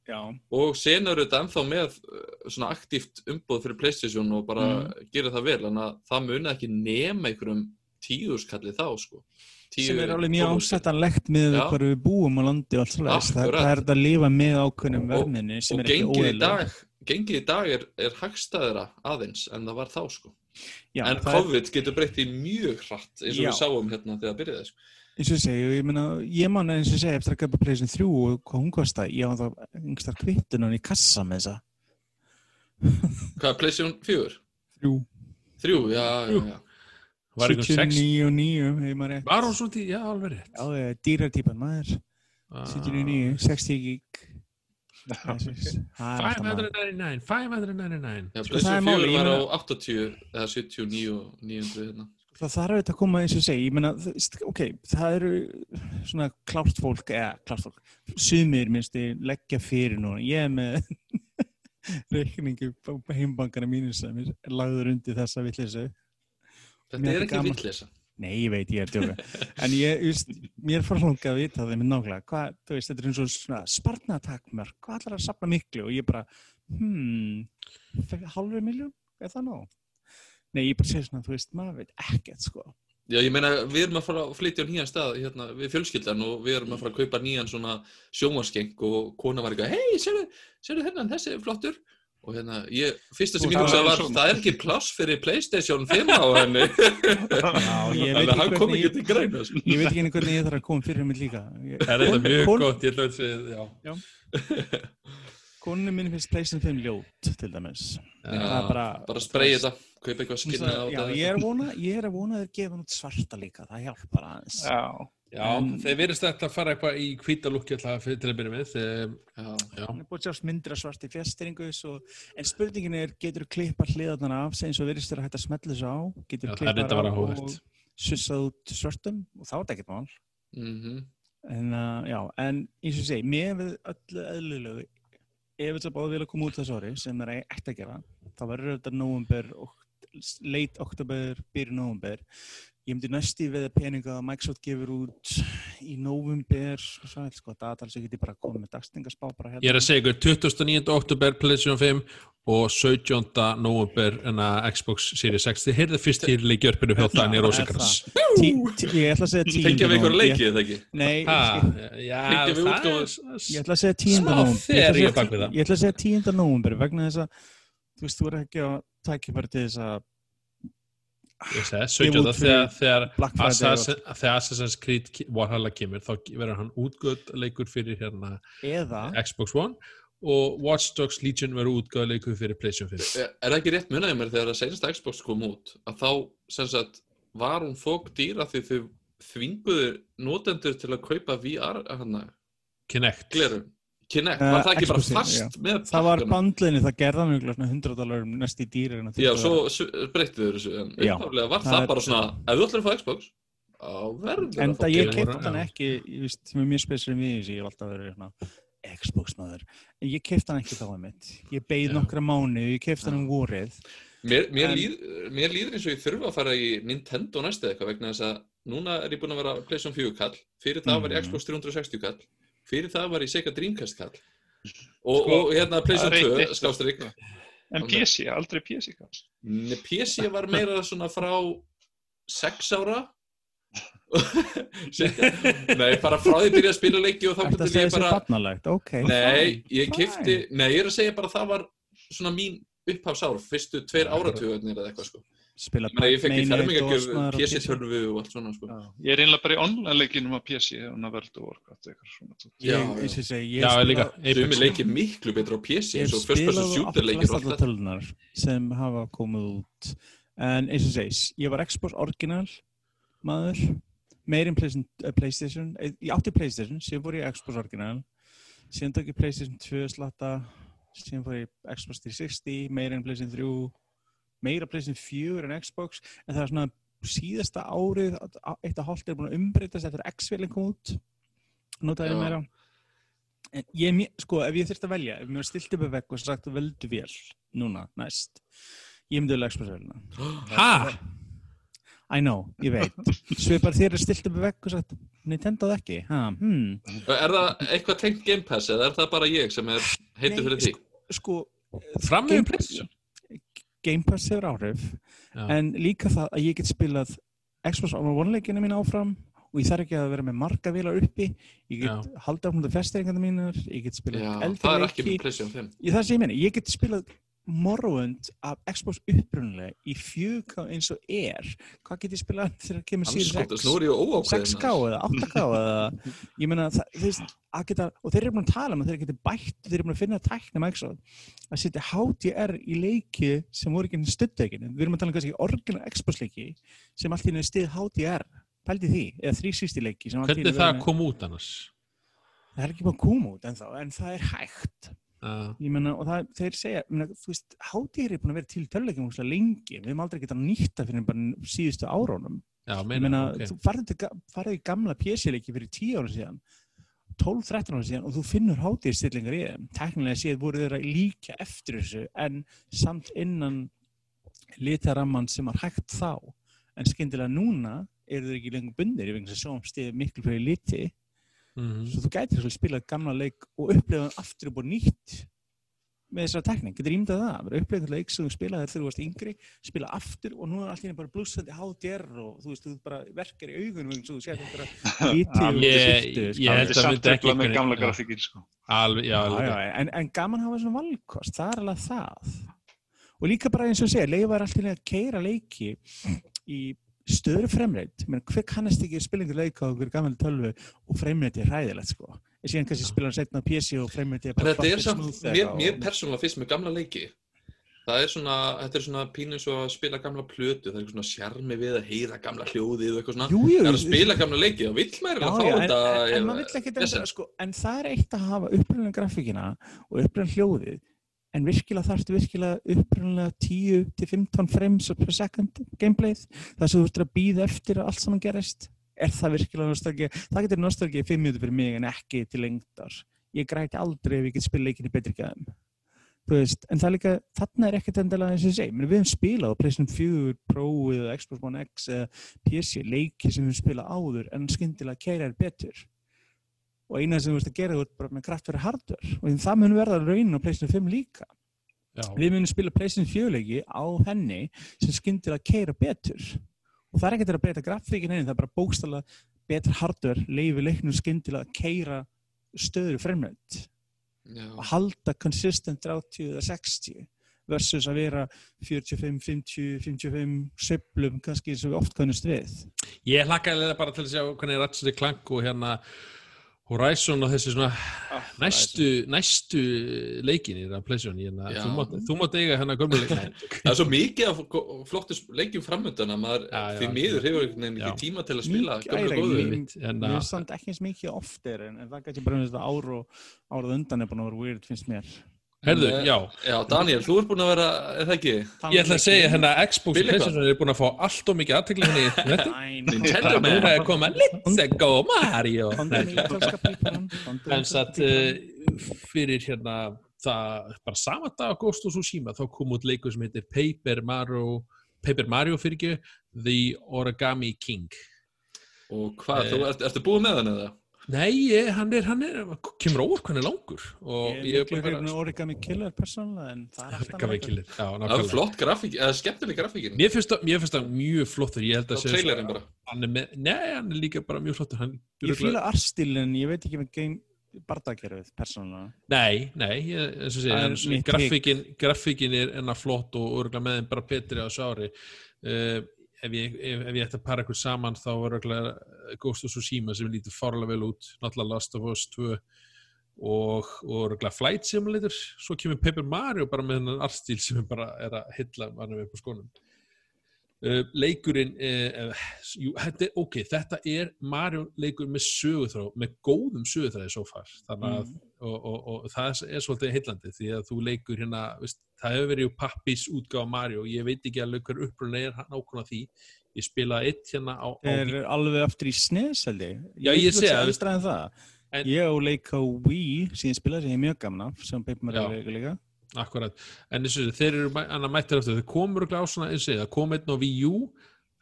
já, og sen eru þetta ennþá með uh, svona aktíft umbóð fyrir Playstation og bara Mm. gera það vel en að það muni ekki nema einhverjum tíðuskalli þá sko Tíu, sem er alveg mjög ásættanlegt með Já. hvað við búum á landi og allt svoleiðis. það, það er að lifa með ákveðnum Og- verðminni sem og er ekki gengið í dag gengið í dag er, er hagstæðra aðeins en það var þá sko Já, en það er- COVID getur breytt í mjög hratt eins og Já. við sáum hérna þegar það byrjaði sko. eins og ég segi, ég meina, ég man eins og ég segi eftir að köpa Playstation 3 og hvað hún kosta, ég á það einhverstar kvittunan í kassa með þessa hvað, Playstation 4? þrjú, Þrjú, já, já, já Var einhvern sex, 79 og 9 hefur maður rétt var hún svona tí, já, alveg rétt. já, dýrartípan maður Ah. 79, 60 gig 599, 599. Já, Sko, það er Playstation 4 málið, ég var á meina- 80 eða 79 og 900 hérna. Það þarf auðvitað að koma eins og ég meina, ok, það eru svona klárt fólk, eða klárt fólk, sumir minnst ég leggja fyrir núna, ég er með reikningu heimbankana mínu sem er lagður undir þessa vitleysu. Þetta er ekki gaman. Nei, ég veit, ég er djóka. En ég, veist, mér fór hlanga að vita það með nákvæmlega, hvað, þú veist, þetta er eins og svona sparnatakmör, hvað ætlar að sapna miklu? Og ég bara, hmm, halvur miljón, er það nóg? Nei, ég bara segi svona, þú veist, maður veit ekkert, sko. Já, ég meina, við erum að fara að flytja á nýjan stað hérna, við fjölskyldan og við erum að fara að kaupa nýjan svona sjómaskeng og kona var eitthvað, hei, sérðu, sérðu hennan, þessi er flottur og hérna, ég, fyrsta sem ég hugsaði var svona. það er ekki pláss fyrir Playstation 5 á henni Já, ég veit þannig að hann ekki kom ekki til greina sko. Ég veit ekki einu hvernig ég þarf að koma fyrir mig líka. Ég- Það er þetta mjög Kon- gott, ég ætla að segja, já. Konunum minn finnst PlayStation 5 ljót, til dæmis. Já, það er bara- bara spreyja þetta, kaupa eitthvað skinna á þetta ég er að vona, ég er að þeir gefa út svarta líka, það hjálpar aðeins. Já, Já, En- þeir verðist þetta að fara eitthvað í fyrir til að byrja með. Þeir, Já. já, Hann er búin sjást myndir af svart í fjastringu svo, en spurningin er, getur þú klippa hliðarnar af eins og virðist þér að hægt að smetla þessu á getur þú klippa af og sussað út svörtum og þá er þetta ekkert mál Mhm. en uh, já, en eins og segi mér við öllu eðlilegu ef þetta báði vilja koma út þessu ári sem það er ekkert að gera, þá verður þetta og late oktober byrju november ég myndi næsti við að peninga að Microsoft gefur út í november svo vel sko, datal sem geti bara komið með dagstingaspá bara hérna Ég er að segja ykkur 29. oktober PlayStation 5 og 17. november en að Xbox Series X þið heyrðu fyrst hér í gjörpinu hjá Daniel Er Rosenkrantz það? Ég ætla að segja 10. Fengjum við nóvember. leikið eða ekki? Nei, ég, það er- ætla að segja 10. Smá nóvember. Ég ætla að þegar segja er bak við það. tí- Ég ætla að segja 10. november vegna þess að þú veist, þú er ekki að tækifæri til þess að Ég segi, Gefa 17. út þegar, Assassin's Creed Valhalla kemur þá verður hann útgöð leikur fyrir hérna eða? Xbox One og Watch Dogs Legion verður útgöð leikur fyrir PlayStation 5 Er er það ekki rétt munið mér þegar að senast Xbox kom út að þá sem sagt var hún fók dýra því þau þvinguðu notendur til að kaupa VR hana, Kinect. Gleru Kinect, Eh, var það ekki bara Xboxin, fast með það var bandlinni, það gerða mjög svona 100 dólar næst í að Já, svo að- þau þessu en Já, upphaflega var það það er- bara svona ef þú ætlar að fá Xbox á verður en að það ég Já. hann ekki ég veist, sem er mjög spesir en við þessi, ég hef alltaf verið svona Xbox maður, en ég kefti hann ekki þá að mitt, ég beið Já. nokkra mánu ég kefti hann um vorið. Mér, mér, En- líð, mér líður eins og ég þurfa að fara í Nintendo næstu eitthvað vegna þess að núna er ég búinn að vera PlayStation 4 kall, fyrir það var ég Mhm. Xbox 360 kall, fyrir það var ég Sega Dreamcast kall og, Sko, og hérna PlayStation það er 2 eitt- skástrík. en PC, aldrei PC kall. Nei, PC var meira svona frá 6 ára. Nei, bara frá því byrja að spila leiki og þá segir ég sér bara barnalegt, ok. Nei, ég kifti Nei, ég er að segja bara að það var svona mín upphafsár, fyrstu tveir áratugarnir eða eitthvað sko Spila Ég, fekk í maður á PC-tölvu og allt svona sko. Ég er einlega bara í online leikinum á PC og að verða orkat eitthvað svona. Já, Ég, eins og ég segi, ég Já, spila- líka Sumi leikir miklu betra á PC Ég eins og first person shooter leikir og allt alltaf tölunar sem hafa komið út. En eins og segis, ég var Xbox original maður meirinn PlayStation, uh, PlayStation eh, ég átti PlayStation, síðan fór ég Xbox original síðan tók ég PlayStation 2 slatta síðan fór ég í Xbox 360 meirinn PlayStation 3 meira PlayStation 4 en Xbox en það er svona síðasta árið eitt að hálft er búin að umbreytast eftir að X-velin kom út notaði meira En ég, sko, ef ég þurfti að velja, ef mér var stilt upp að vekk og sagt veldu vél núna, næst, ég myndi velja Xbox-vélina. Ha? I know, ég veit. Svipar þér er stilt upp að vekk og sagt Nintendo það ekki, ha, hmm. Er það eitthvað tengt Game Pass eða er það bara ég sem er heitur Nei, fyrir því? Sko, Fram Game- með PlayStation Game Pass hefur áhrif, Já. en líka það að ég get spilað Xbox One leikina mín áfram og ég þarf ekki að vera með marga vélar uppi, ég get Já. haldið áfram það festeringarna mínar, ég get spilað eldri það er ekki leiki. með PlayStation 5 Ég það sem ég meina, ég get spilað Morrowind af Xbox upprunalega í 4K eins og er. Hvað get ég spilað þegar það kemur óákveðin 6K eða 8K eða ég meina geta og þeir eru búin að tala um að þeir geti bætt þeir eru búin að finna tækna Microsoft að setja HDR í leiki sem voru ekki studdekinu, við erum að tala um kannski orginal Xbox leiki sem allt í er stið HDR pældi því, eða 360 leiki Hvernig það kom út annars? það er ekki búin að koma út ennþá en það er hægt Uh, ég meina, og það, þeir segja, ég meina, þú veist, HDR er búin að vera til töluleikum úrslega lengi, við höfum aldrei getað nýtta fyrir bara síðustu árónum. já, Ég meina, meina, ok þú farið, farið í gamla PC-leiki fyrir 10 ára síðan, 12-13 ára síðan og þú finnur HDR-stillingar í þeim. Teknilega séð voru þeir að líka eftir þessu en samt innan litaramman sem var hægt þá. En skyndilega núna eru þeir ekki lengur bundir, ég vegna þess að sjóum stiði miklu fyrir liti Mhm. svo þú gætir svolítið spilað gamla leik og upplifa hann aftur og nýtt með þessara tekník, getur ímdað það vera upplegað leik sem þú spilaði þegar þú varst yngri spila aftur og nú er allt í henni bara blúsandi HDR og þú veist, þú bara verkar í augunum eins og þú sér þetta ég Það held er að samt myndi ekki tröfla með gamla grafíkin sko. Alveg, já, já, alveg. já, en, en gaman hafa svona valkost, það er alveg það og líka bara eins og segja leifa er alltaf að keira leiki í stöður fremreit menn hver kannast ekki spilingur leika á okkur gaman tölvu og fremreit er hræðilegt sko. En síðan kannski spila hann setna á PC og fremreit er En bara þetta er samt, mér, mér og- persónulega finnst með gamla leiki. Það er svona, þetta er svona pínu svo að spila gamla plötu, það er svona sjarmi við að heyra gamla hljóðið og eitthvað svona. Jú, jú, það er að spila gamla leiki og vill maður að fá já, en, þetta en, en ef- vesen. endur, sko, en það er eitt að hafa upprunnulega grafíkina og upprunnulega hljóðið en virkilega þarftu virkilega upprunnulega 10-15 frames per second gameplayð þar sem þú ert að býða eftir að allt saman gerist. Er það virkilega nostalgi það getur nostalgi 5 minútur fyrir mig en ekki til lengdar. Ég græti aldrei ef ég get spila leikinni betri gæðum en það er líka þarna er ekkert endilega eins og ég segi, við höfum spilað á PlayStation 4, Pro eða Xbox One X eða PC leiki sem við spilað áður en skyndilega keira er betur og eina sem þú veist að gera þú ert bara með kraftverði hardware og það mun verða raunin á PlayStation 5 líka. Já. við munum spila PlayStation 4 leiki á henni sem skyndilega keira betur. Og það er ekkert að breyta grafíkin einu, það er bara bókstala betur hardware leifi leiknum skyndilega að keira stöður fremnönd Já. að halda consistent 30 eða 60 versus að vera 45, 50, 55 söflum kannski eins og við oft kannast við. Ég hlakkaði bara til að sjá hvernig Ratchet Clank og hérna Horizon og þessi svona næstu, næstu leikinir af PlayStation hérna, Já. þú, mátt, eiga hérna gömlu leikin það er svo mikið af flottu leikjum framöndan að maður Já, já, því miður hefur einhvern veginn Já. ekki tíma til að spila Einmitt, en Mér finnst samt ekki eins mikið oftir en, en það gæti bara þetta ár og árað undan er búin að vera weird finnst mér Herðu, Nei. já, Já, Daniel, þú ert búin að vera, er það ekki? ég ætla að segja hérna Xbox og? PlayStation er búin að fá allt og mikið aðtekli henni í þetta Nintendo Man. Núna er koma Let's go Mario En satt uh, fyrir hérna það bara sama dag á Ghost of Tsushima þá kom út leikur sem heitir Paper Mario Paper Mario fyrir ekki The Origami King Og hvað, Eh. þú ert, ertu búin með hann eða? Nei, ég, hann er, hann er kemur óvart er langur. Og Ég ég er er bara hrifin af Origami Killer persónulega en það er alltaf Origami Killer, já, Það er nákvæmlega. flott grafík, eða skemmtileg grafíkin. Mér finnst það- mér finnst það mjög flottur, ég held að sé trailerin bara? Hann er með, nei, hann er líka bara mjög flottur. Hann, Ég fíla artstílinn, ég veit ekki með game bardakerfið persónulega. Nei, nei, ég, eins og segja, Það er grafíkin, grafíkin er enna flott og örgulega með þeim bara betri á þessu ári. Uh, ef, ég, ef, ef ég ætti að para eitthvað saman þá er örgulega Ghost of Tsushima sem lítur fárlega vel út, náttúrulega Last of Us 2 og, örgulega Flight Simulator, svo kemur Paper Mario bara með þennan artstíl sem er bara er að hylla mannum upp á skónum. Uh, leikurinn uh, jú, þetta ok, þetta er Mario leikur með söguþrá með góðum söguþræði svo far. Þannig að og, og, og það er svolítið heillandi því að þú leikur hérna veist, það hefur verið pappis útgáfa Mario. Ég veit ekki alveg hver uppruna er nákvæmlega því. Ég spilaði eitt hérna á, á Er alveg aftur í snes held ég. Já, ég sé að- en það. En- Ég á leik á Wii síðan spilaði sem ég er mjög gamna sem Já. leikur líka akkurat, en þessu, þeir eru annað mættir eftir, þeir komur á svona eins og það kom einn á Wii U.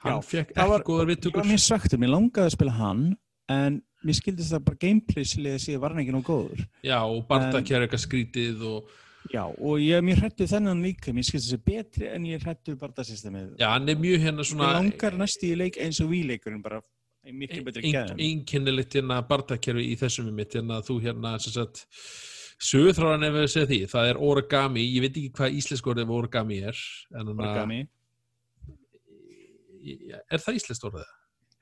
Hann fekk það ekki góðar Ég viðtökur var mér svektur, mér langaði að spila hann en mér skildist það bara gameplay-sliðið sé var ekki nóg góður. Já, og Bartakjær eitthvað skrítið og Já, og ég mjög hrættu þennan líka mér skildist þessi betri en ég hrættu barndasystemið já, hann er mjög hérna Mér svona langar næstu í leik eins og Wii-leikurinn bara í miklu betri gæðum einkennilegt hérna bardakerfi í þessum við mitt hérna þú hérna sem sagt sögurþráðan ef við segja því, það er origami ég veit ekki hvað íslensk orðið origami er en hann Origami. Er það íslenskt orðið?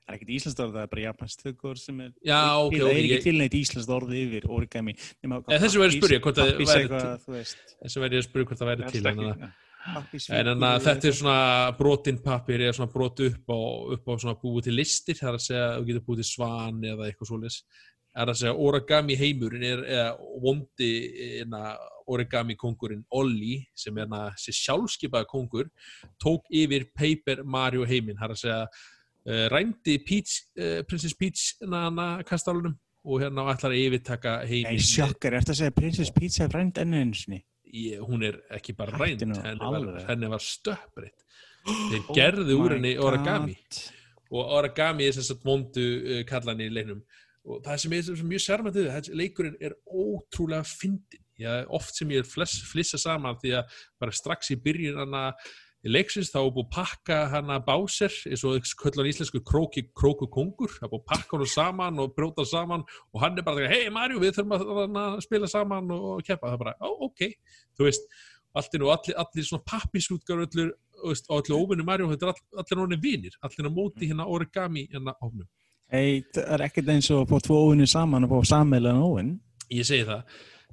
Það er ekkert íslenskt orð, það er bara japansk tökur sem er Já, ok, Það ok, er ekki til neitt íslenskt orð yfir origami þessu væri að spyrja hvort það væri eitthvað, þú veist. þess að spyrja hvort það væri til en, en, en að þetta er svona brotinn pappir eða svona brot upp á, upp á svona búið til listir það er að segja þú getur búið til svan eða eitthvað svoleiðis. Er að segja origami heimurinn er vondi eina, origami kongurinn Olli sem er hana, þessi sjálfskeipaða kongur tók yfir Paper Mario heiminn. Það er að segja rændi Peach, uh, Princess Peach hana kastalunum og hérna ætlar að yfirtaka Nei, heiminn sjokkar, er þetta að segja Princess Pizza er frænd enn einu sinni? ég, hún er ekki bara nú, henni var, henni var stöppbreytt þeir gerðu úr henni Oh origami. God. og origami er sagt vondu uh, kallan í leiknum. Og það sem er sem mjög sérmættið leikurinn er ótrúlega fyndin oft sem ég er flissa saman því að bara strax í byrjun hana í leiksins þá er búið að pakka hana báser eins og köllan íslensku króki króku kongur, það er búið að pakka hann saman og bróta saman og hann er bara hei Marju við þurfum að, spila saman og keppa, það er bara, ó ok. Þú veist, allir og allir, allir svona pappisútgar og allir óvinni Marju, þetta er all, allir náttúrulega vinir allir á móti hérna origami hérna Hey, það er ekkert eins og að fá tvo óvinni saman og fá sammeðlega óvinn Ég segi það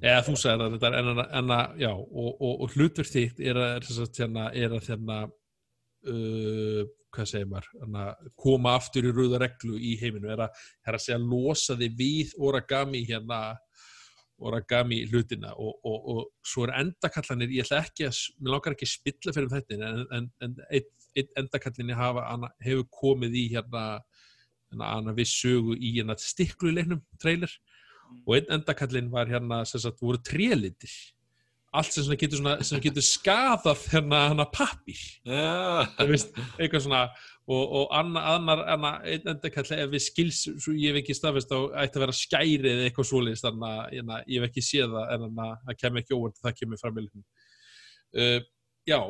eða þú sagði það þetta en, en að, já, og, og, og hlutverk þitt er að, að, hérna, að þérna, uh, hvað segir maður, hérna, koma aftur í rauða reglu í heiminu, er að, er að segja losa þig við origami hérna, origami hlutina. Og, og svo er endakallanir, ég ætla ekki að, mér langar ekki að spilla fyrir þetta en, en, endakallinni hefur komið í hérna, hérna, við sögu í hérna stiklu í leiknum, trailer og einn endakallin var hérna sem sagt voru trelitir allt sem getur, svona, sem getur skadað hérna hana pappir yeah. eitthvað svona. Og, og annar, annar einn endakall ef við skils, ég hef ekki staðfest á ætti að vera skærið eða eitthvað svolítið þannig að hérna, ég hef ekki séð það en það kemur ekki óvart það kemur fram í lífum uh, Já,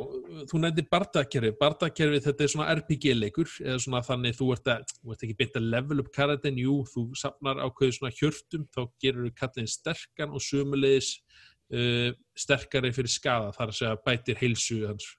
þú nefndir bardakerfi, bardakerfi þetta er svona RPG-leikur eða svona þannig þú ert, að, þú ert ekki beint að level up karakterin, jú, þú sapnar ákveðu svona hjörtum, þá gerur þú kallin sterkan og sumulegis uh, sterkari fyrir skada þar að segja bætir heilsu hans.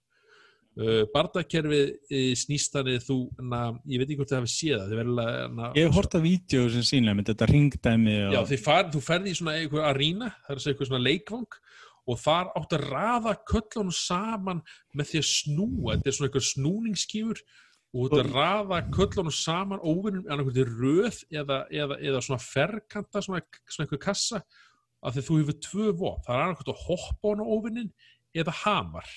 Uh, bardakerfið uh, snýst þannig þú, na, ég veit ekki hvort það hefði séð það, verður að Ég hef hort að vídeo sem sínlega með þetta ringdæmi og... Já, far, þú ferði í svona eitthvað arína, það er segja eitthvað svona leikvang og þar átt að rafa köllunum saman með því að snúa. Þetta er svona eitthvað snúningsskýfur og að rafa köllunum saman óvinnum en veginn röð eða, eða, eða svona ferkanta svona, svona eitthvað kassa af því þú hefur tvö vop, það er veginn að hoppa á óvinnin eða hamar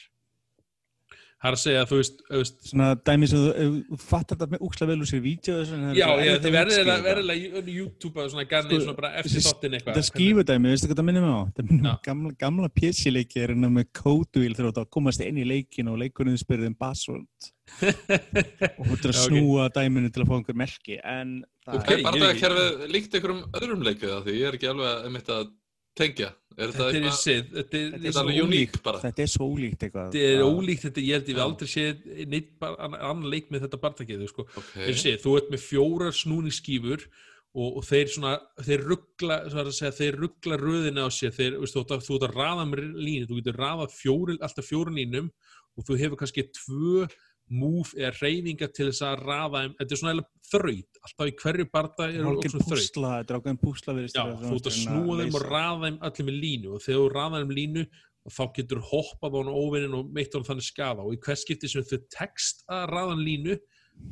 Það er að segja að þú veist, veist Svona dæmi sem þú fattar þetta með úksla vel úr sér vídeo Já, já þið verðilega YouTube svona ganni sko, svona bara eftir þottin eitthvað Það skýfur dæmi, veistu hvað það minnum á? Það minnum á gamla, gamla pjessileiki er hérna með kóduvíl þegar þú komast inn í leikin og leikunum spyrðum password og þú ættir að snúa okay. dæminu til að fá einhver merki en Ok, bara það að kerfið líkt einhverjum öðrum leikið því ég er ekki alveg að að tengja er þetta er eitthvað þetta er, þetta er alveg uník bara. Þetta er svo ólíkt eitthvað. Þetta er ólíkt þetta ég held ég við aldrei séð neitt annan leik með þetta barndakið sko. okay. sé, þú ert með fjórar snúningsskýfur og, og þeir svona þeir ruggla, segja, þeir ruggla röðina á sér þeir, veist, þú, þú ert að raða með línu þú getur fjóri, alltaf fjórun línum og þú hefur kannski tvö move eða reyninga til þess að rafa þeim, þetta er svona þraut. Alltaf í hverju barda er það svona þraut. þetta er ákveðin púsla Já, þú ert að snúa þeim og rafa þeim allir með línu. Og þegar þú rafa þeim línu þá getur hoppað á óvinnin og meitt á hann þannig skada og í hvers skipti sem þau tekst að rafa línu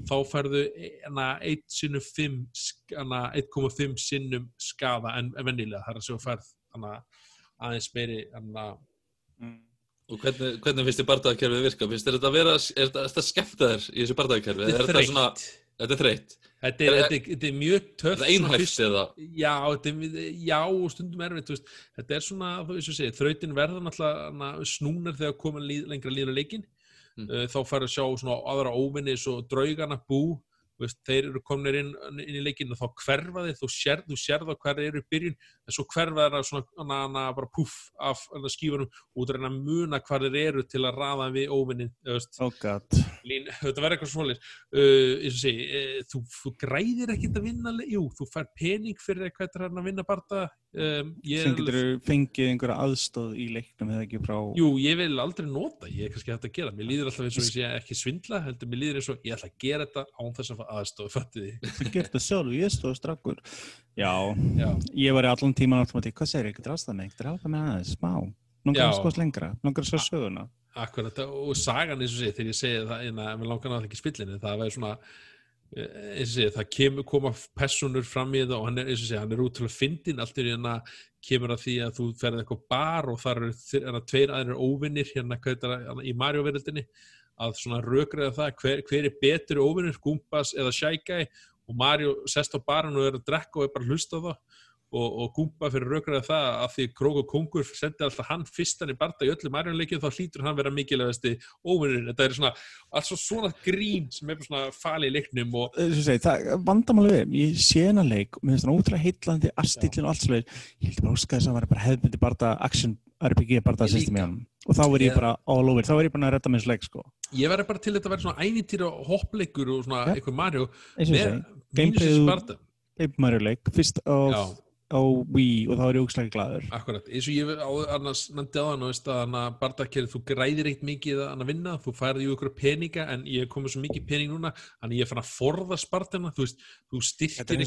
þá færðu 1,5 sinnum skada en vennilega það er að segja færð aðeins meiri mm. Og hvernig, hvernig finnst þið barndagakerfið virka? Finnst þetta að vera, er þetta skemmt að þér í þessu barndagakerfið? Þetta er þreytt. Svona, þetta er þreytt? Þetta er, er, er, er mjög töff. Þetta er einhæft eða? Já, já, stundum erfitt. Þetta er svona, þú veist að segja, þrautin verður náttúrulega snúnar þegar koma lengra líður að leikin. Mm. Uh, þá færðu að sjá svona aðra óvinni, svo draugana bú veist, þeir eru kominir inn, inn í leikinu og þá hverfa þeir, þú sér, þú sér það hvað þeir eru í byrjun, en svo hverfa þeir svona, na, na, bara puff af skífunum og þú reyna að muna hvað þeir eru til að raða við óvinnin oh Lín, þetta verður eitthvað svolítið uh, segi, uh, þú, þú græðir ekkert að vinna jú, þú fær pening fyrir eitthvað að vinna barnda um, sem getur alveg... fengið einhverja aðstóð í leiknum eða ekki frá Jú, ég vil aldrei nota, ég er kannski hægt að gera. Mér líður alltaf eins og ég sé ekki svindla heldur mér líður eins og ég ætla að gera þetta án þess að aðstofa fættið því. Þú gerði þetta sjálf, ég stóð strakkur Já, Já. ég var í allan tíman átt hvað segir ég, ekki drasta mig, ekki drafa mig aðeins? Smá, að skoðast lengra. Að svo söguna. Akkurat, og sagan eins og sé, þegar ég segi það en að mér langar náttúrulega ekki spillinu, það væri svona sé, það kem, koma personur fram í það og hann er, sé, hann er útrúlega fyndin, allt er hérna kemur að því að þú ferði eitthvað bar og þar eru tveir aðeins óvinnir hérna, hérna í Mario-veröldinni að svona rökriða það hver, hver er betur óvinnur, Gumpas eða Shy Guy? Og Mario sest á barinn og er að drekka og er bara að hlusta á það og, og gúmpa fyrir raukraða það að því Krók og Kongur sendi alltaf hann fyrstan í barda í öllu Marjónleikinu þá hlýtur hann vera mikilvægasti óvinnurinn, þetta er svona alls svona grín sem er svona fali í leiknum og Þessu segi, það vandamáli við, ég sé hennar leik mér finnst hann ótrúlega heitlandi, arstillin og allt svo leir, ég held bara óska þess að hann var bara hefðbundi bara action RPG bara Ég system í líka. hann og þá verð ég bara all over, þá verð ég bara að redda mér leik sko, ég verði bara til þetta að vera svona ænitýra hoppleikur og svona Ja. eitthvað Mario. Með barda Paper Mario leik, fyrst á, á Wii og þá er ég ógslag glaður. akkurat, eins og ég á, annars nefndi á hann og að hann að bardakerið þú græðir eitt mikið að að vinna þú færði ykkur peninga en ég er komið svo mikið pening núna þannig ég er fann að forða spartina þú þú og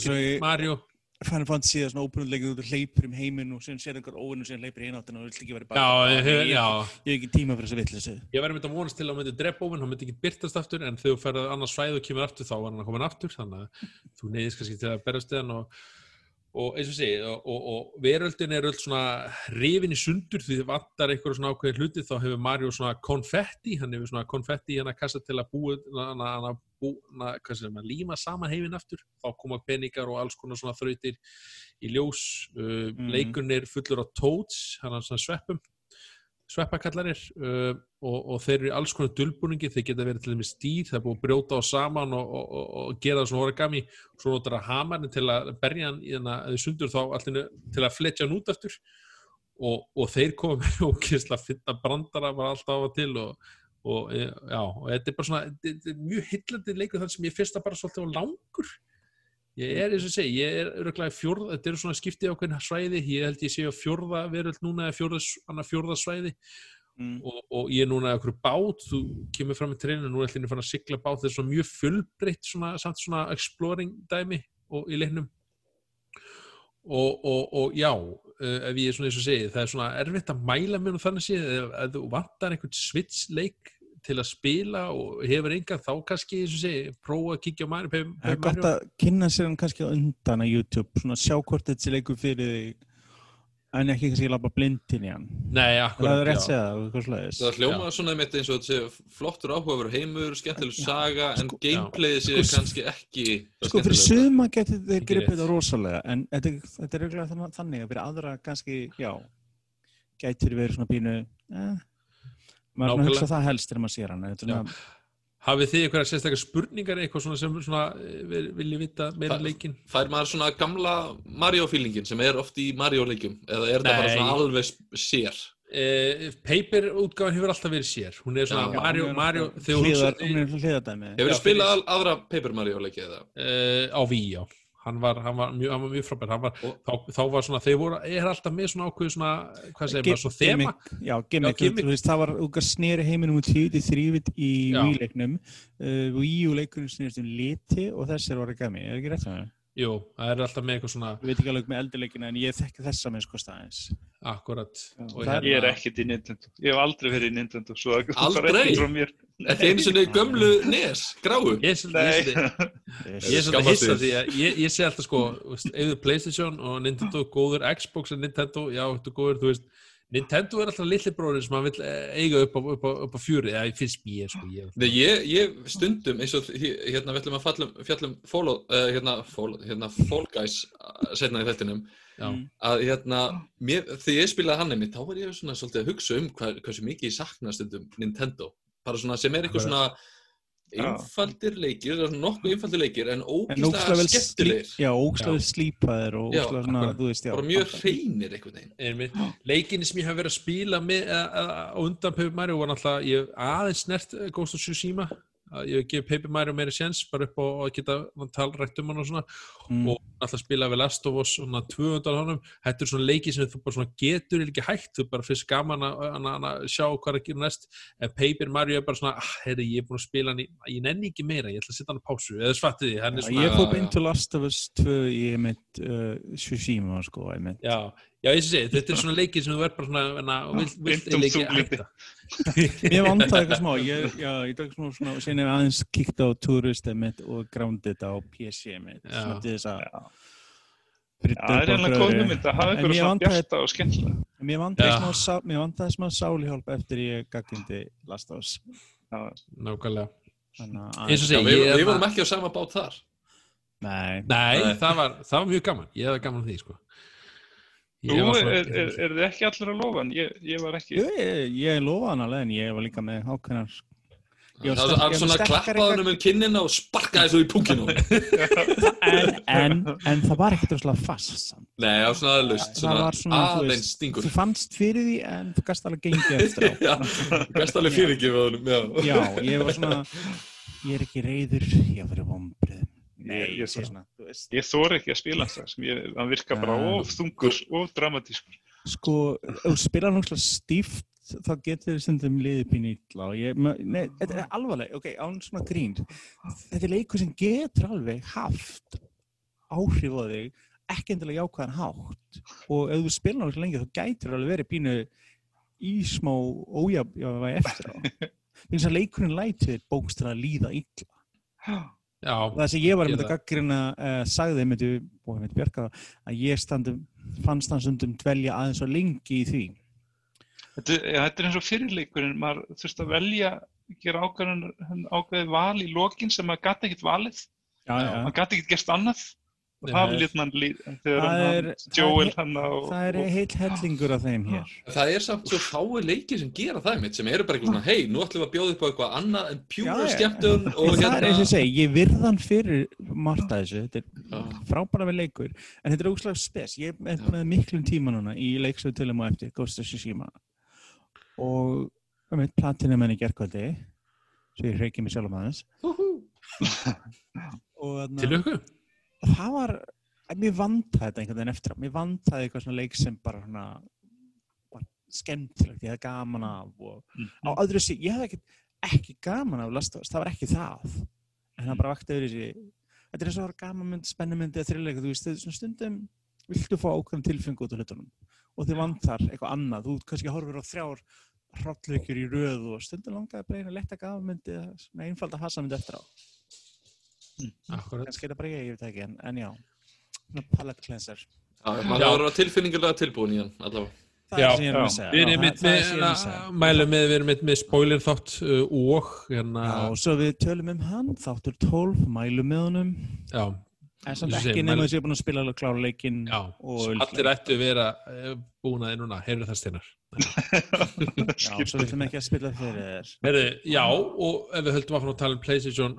ekki í- Mario Final Fantasy er svona óbúinleikur þú hleypur um heiminn og sér einhver óvinn og sem hleypur í eináttina og vilt ekki vera Já, ég, ég, já, ég hef ekki tíma fyrir þessu vitleysu. ég verði myndi að vonast til að hann myndi drepa óvinn, hann myndi ekki byrtast aftur en þegar þú ferði annars svæð og kemur aftur þá var hann komin aftur þannig að þú neyðist kannski til að berast við hann og, og eins og segi og, og, og veröldin er öll svona rifin í sundur því þið vantar eitthvað svona ákveðin hluti þá hefur Mario svona konfetti hann hefur svona konfetti í hann að kassa til að búa hann að, að, bú, að, líma saman heiminn aftur. Þá koma peningar og alls konar svona þrautir í ljós. Uh, leikurinn er fullur á toads hann er svona sveppum sveppakallarir uh, og, og þeir eru í alls konar dulbúningi, þeir geta verið til dæmis dýr, það er búið að brjóta á saman og, og, og, og gera það svona origami. Svo notar það hamarinn til að berja hann í þannig að þau sundur þá allinu til að fletja hann út aftur. Og, og þeir koma með ókýrsla að finna brandara bara alltaf á og til og, og e, já, og þetta er bara svona þetta er mjög hillandi leikur þar sem ég fyrst að bara svolítið á langur ég er eins og segi, ég er öruglega fjórða, þetta eru svona skiptið á hvernig svæði. Ég held ég sé á fjórða veröld núna eða fjórða, annað fjórða svæði. Mm. og, og ég er núna okkur bát. Þú kemur fram í treinu, nú er allir fann að sigla bát. Þetta er svona mjög fjölbreytt svona, samt svona exploring dæmi og, í leiknum. Og, og, og já uh, ef ég er svona eins og segi, það er svona erfitt að mæla mér og þannig ef þú vantar einhvern switch leik til að spila og hefur engan þá kannski eins og segi, prófa að kíkja á Mario, Paper, Það er Paper gott að kynna sér hann kannski á undan að YouTube, svona sjá hvort þetta leikur fyrir þig en ekki kannski labba blindin í hann. Nei, Það er akkurat, rétt já. segja það, eitthvað slæðis. Það hljómaður svona einmitt eins og þetta sé flottur áhugaður heimur, skemmtileg saga, en sko- gameplayið sé Sko, kannski ekki Sko fyrir suma getur þeir Ekki gripið þetta rosalega en þetta, þetta er eiginlega þannig, að fyrir aðra kannski, já gætur verið svona pínu eh, maður er svona hugsa það helst þegar maður sér hann er Hafið þið eitthvað sérstakar spurningar eitthvað svona sem svona, eh, vil- viljið vita meira um Það- leikin? Fær maður svona gamla Mario-feelingin sem er oft í Mario-leikjum eða er þetta bara Nei. svona alveg sér? Uh, paper útgáðan hefur alltaf verið sér hún er svona Já. Mario, er Mario hliðar- hún er hliðardæmi Hefur þið spilað aðra Paper Mario-leiki eða? uh, á Wii, já hann var, hann var, mjög, mjög frábær Og- þá, þá var svona, þeir voru er alltaf með svona ákveðu svona, hvað segir Gi- maður, svona þema já, gimmick. Þú veist, það var úr snýri heiminum úr 10 til 3 í Já. Wii-leiknum uh, Wii-leikunum snýrist um liti og þessir að mig, er ekki rétt að mig? Jú, það er alltaf með eitthvað svona Ég veit ekki alveg með eldurleikina en ég þekki þessa með sko staðins akkurat og er- Ég er hérna- ekkert í Nintendo. Ég hef aldrei verið í Nintendo, Aldrei? er frá mér. Ekki einu sinni gömlu nes, gráu? ég er svolítið- er er Skammast hissa því að ég, ég sé alltaf sko þú Playstation og Nintendo góður Xbox og Nintendo, já, þú góður þú veist, Nintendo er alltaf litli bróður sem hann vil eh, eiga upp á, upp á, upp á fjöri eða finnst mér sko ég, Nei, ég, ég stundum eins og hér- hérna við ætlum að fallum, fjallum follow, uh, hérna, follow, hérna Fall Guys uh, setna í þettinum já, Mm. að hérna, mér, þegar ég spilaði hann einmitt þá var ég svona svolítið að hugsa um hvað, hversu mikið ég sakna stundum Nintendo bara svona sem er eitthvað svona. Einfaldir leikir, það er nokkuð einfaldir leikir en ógíslega skemmtilegir. já, ógstlega vel slípaðir og Já, ógstlega svona, þú veist, já bara mjög hreinir einhvern veginn. Einmitt, leikinni sem ég hef verið að spila með eh, eh, á undan Paper Mario var náttúrulega, ég hef aðeins snert eh, Ghost of Tsushima að ég gefið Paper Mario meiri séns bara upp á að geta talrætt um hann og svona. Mm. og alltaf spila við Last of Us svona 200 honum, þetta er svona leiki sem þú bara svona getur ekki hægt, þú bara fyrst gaman að, sjá hvað er að gera næst. En Paper Mario er bara svona, ah, heyrðu, ég er búin að spila hann í, ég nenni ekki meira, ég ætla að setja hann á pásu. Eða svartið því, hann er svona ég fór beint til Last of Us 2 í einmitt uh, Tsushima sko, einmitt. Já, já, ég sé, þetta er svona leiki sem þú er bara svona, vilt, um eiginlega ekki þunglindi. hætta Mér vantaði eitthvað smá, ég, já, ég tók smá svona, og sen ég aðeins kíkt á Tourist einmitt og Grounded á PC einmitt, Já. svona til þess að Já. brydda Já, það er upp á einhverju góð hugmynd að hafa mér svona bjarta og skemmtilega. Mér vantaði Já. smá, sálihjálp eftir ég gaggindi Last Já, nákvæmlega að- við, er vorum að- ekki á sama bát þar Nei. Það, var, það var mjög gaman, ég hefði gaman því sko. Þú er, er, er, þið ekki allir að lofa hann? Ég, ég var ekki. Ég, ég, ég lofa hann alveg en ég var líka með var Það var svona sterkari klappaði hann um kinnina og sparkaði svo í punginu en, en, en það var ekkert rosalega fast samt. Nei, það var svona aðlust, Það var svona, þú aðeins stingur Þú fannst fyrir því en þú gast alveg gengið eftir á Já, gæst alveg fyrirgefið honum, já Já, ég var svona Ég er ekki reyður, ég var í vombrið Nei, Ég- ég ég. Ég þóri ekki að spila það. Ég, hann virka bara Ja. of þungur, of dramatískur. Sko, ef þú spilar náttúrulega stíft þá getur þið og ég, ma- nei, þetta er alvarleg ok, án svona grín þetta er leikur sem getur alveg haft áhrif á þig ekki endilega jákvæðan hátt og ef þú spilar náttúrulega lengi þá gætur alveg verið pínu í smá ójafvægi eftir á finnst að leikurinn lætið bókst til að líða illa Já, það sem ég var með að gaggrina uh, sagði með með Björka að ég standum, fannst hann stundum dvelja aðeins og lengi í því. Þetta, ja, þetta er eins og fyrirleikurinn, maður þurfti að velja, gera ákveðin, ákveði val í lokin sem maður gæti ekkert valið, já, já. maður gæti ekkert gert annað það það er- lít mann lít, Það er- það það heill hellingur af þeim hér. Það er samt svo fáið leikir sem gera það mitt sem eru bara eitthvað svona, hei, nú ætlum við að bjóða upp á eitthvað annað en pjúra skemmtun það er eins og ég hérna segi, ég virðan fyrir Marta þessu, þetta er frábæra við leikur, en þetta er óslega spes. Ég er með miklum tíma núna í leiksöðutölum og eftir Ghost of Tsushima. Og um eitt platinum henni gerkvöldi svo ég hreiki mig sjálf um aðeins til ykkur það var mér vantaði þetta einhvern veginn eftir á. Mér vantaði eitthvað svona leik sem bara svona var skemmtilegt, ég hefði gaman af og á Mhm. öðru sí, ég hefði ekki, ekki gaman af Last of Us, það var ekki það. En það bara vakti yfir þessi þetta er eins og það var gamanmynd, spennumynd eða þriðleika, þú veist, er svona stundum viltu fá ákveðum tilfengu út af hlutunum. Og þið vantar eitthvað annað, þú kannski horfir á þrjár hrollleikjur í röð og stundum langaði bara einu letta gamanmynd eða svona einfalda hasamynd eftir á Akkurat. kannski er það bara ég, ég veit ekki, en, en já. Palette cleanser. Já, maður Já. var tilfinningulega tilbúin í hann allavega. Það Já, er sem ég er að já. segja. Við erum mitt með, að mælum með, við erum mitt með spoiler þátt uh, og hérna, Já, og svo við tölum um hann, þáttur 12, mælum með honum, já, en samt ekki nema þess að ég er búin að spila alveg klára leikinn já, og allir ættu að vera uh, búin að núna, heyrðu það steinar. Já, svo við ætlum ekki að spila fyrir þér. Herðu, já, og ef við höldum að að tala um PlayStation,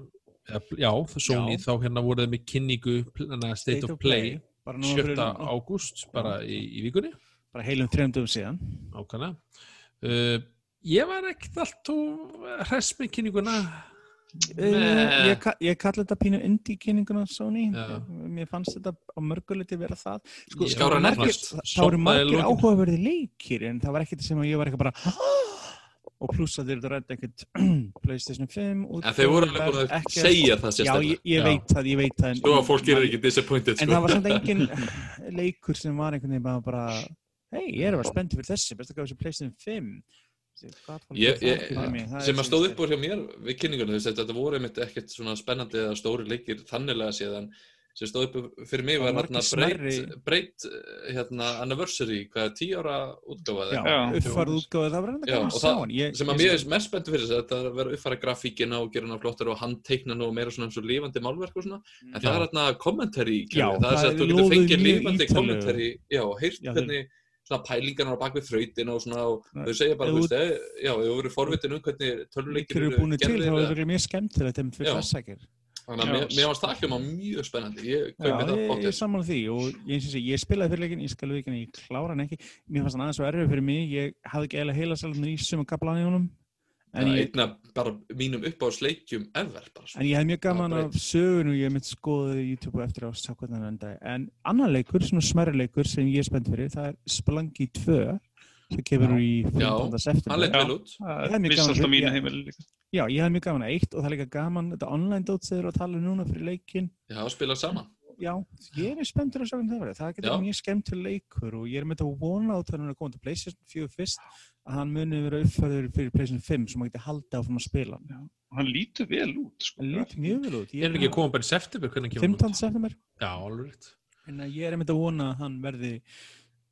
já, Sony, Já. þá hérna voruð með kynningu, hana, State, of Play, bara, núna fyrir, 7. ágúst, bara í, í vikunni, bara heilum dögum síðan. ákvæmlega. Uh, ég var ekkert allt og hress með kynninguna. Uh, ég, ég kalli þetta pínu indie kynninguna Sony, Já. mér fannst þetta á mörguleiti vera það. Sko, Ég- það voru margir- áhugaverði leikir en það var ekkert sem að ég var eitthvað bara og pluss að þeir eru rætt ekkert Playstation 5 En þeir voru alveg búin að ekkert- segja það Já, ég, sérstaklega ég Já. veit það, ég veit það Svo að fólk er ekki disappointed En sko. það var samt engin leikur sem var einhvern veginn bara, bara hei, ég er að vera spennt fyrir þessi, best að gá þessi PlayStation 5 Þessi, hvað fólk Ég, ég, sem að stóð upp úr hjá mér við kynningunum, þú veist, þetta voru ekkert svona spennandi eða stóri leikir þanniglega séðan sem stóð upp fyrir mig Það var hérna margir breyt, breyt hérna anniversary, hvað er tíu ára útgáfa Já, eða? Já. uppfærð útgáð, það var Já, gaman og að sjá það- hann Ég- sem að mér er mest spenntu fyrir þess að þetta er að vera að uppfæra grafíkina og gera hana flottar og handteikna nú og meira svona eins og lifandi málverk og svona en það Já. er hérna kommentari það er það sem að þú getur fengið ítarlegu. kommentari já, þeir- hvernig svona pælingarnar á bakvið þrautina og svona og þau segja bara, þú veist, eh, já, þú verður forvitin um hvernig tölvuleikir Þeir eru búin eða- er Já. Þannig að Já. mér, varst það hljóma mjög spennandi. Ég Já, kaupi það ég, ég bóttið. sammála því og ég, og ég spilaði fyrir leikin, ég skal við ekki, ég klára hann ekki Mér fannst hann aðeins svo erfið fyrir mig, ég hafði ekki eiginlega heila sælum í sumum kaplan í honum En Það er einna bara mínum uppáðsleikjum ever. Bara, En ég hef mjög gaman af sögunu, ég hef mitt skoðið YouTube og eftir á að sjá hvernig hann endaði. En annar leikur, svona smerri leikur sem ég er spennt fyrir, það er Spelunky 2 sem kemur í 15. hann september. leit Já. vel út. Er fyrir-. Já, ég hef mjög gaman að eitt og það er líka gaman, þetta online dót sem þeir eru að tala um núna fyrir leikin. Hafa spilað saman. Já, ég er spenntur að sjá hvernig það verður. Það getur Já. verið mjög skemmtur leikur og ég er með þetta að vona á þegar hann er komið til PlayStation 4 fyrst að hann muni vera uppfærður fyrir PlayStation 5 sem maður geti haldið áfram að spila. hann. Og hann lítur vel út, sko. Það lít mjög vel út. Ég er ekki að koma bara í september, hvernig kemur hann 15. út? september. Já, alveg rétt. En að ég er einmitt að vona að hann verði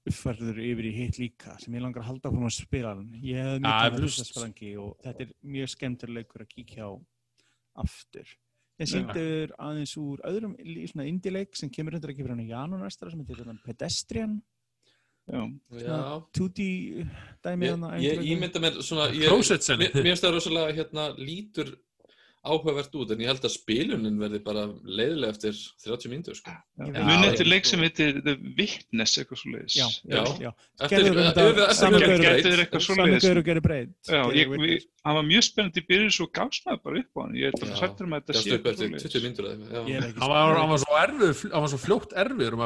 uppfærður yfir í hitt líka sem ég langar að halda frá að spila hann. Ég hef mjög gaman að eflaust. fyrsta sparangi og þetta er mjög skemmtur leikur að kíkja á aftur. Ég Já. sýndur aðeins úr öðrum svona indie-leik sem kemur undir ekki fyrir hann í janúar næstara sem heitir Pedestrian Já. Já. 2D dæmi Ég, hana, ég ímynda mér svona ég, Prósetsenni. mér, mér finnst það rosalega hérna lítur áhugavert út en ég held að spilunin verði bara leiðilega eftir 30 mínútur sko. Muni eftir leik sem heitir The Witness eitthvað svo leiðis. Já, Já. já, gaur og gerir breyð Já, ég, við, hann var mjög spennandi í byrju svo gafst maður bara upp á hann. Ég er bara Já, hrættur með þetta sé upp eftir svoleiðis. 20 mínútur eða eitthvað, Ég já. ekki Hann var, hann var svo erfið, hann var svo fljótt erfiður um.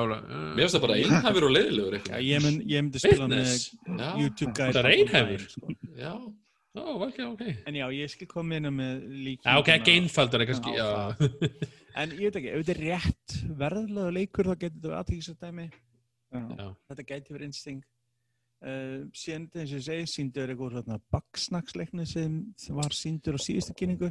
Mér finnst það bara einhæfur og leiðilegur ég, mynd, ég myndi spila með YouTube Það er einhæfur. já. Ó, ok, ok. En já, ég skal koma inn með líkinguna Já, ok, ekki einfaldur. En ég veit ekki, ef þetta er rétt verðlega leikur þá getur þetta. Já. Þetta gæti verið instinct uh, Síðan eins og ég segi, síndur eitthvað svona baksnaksleikni sem var síndur á síðustu kynningu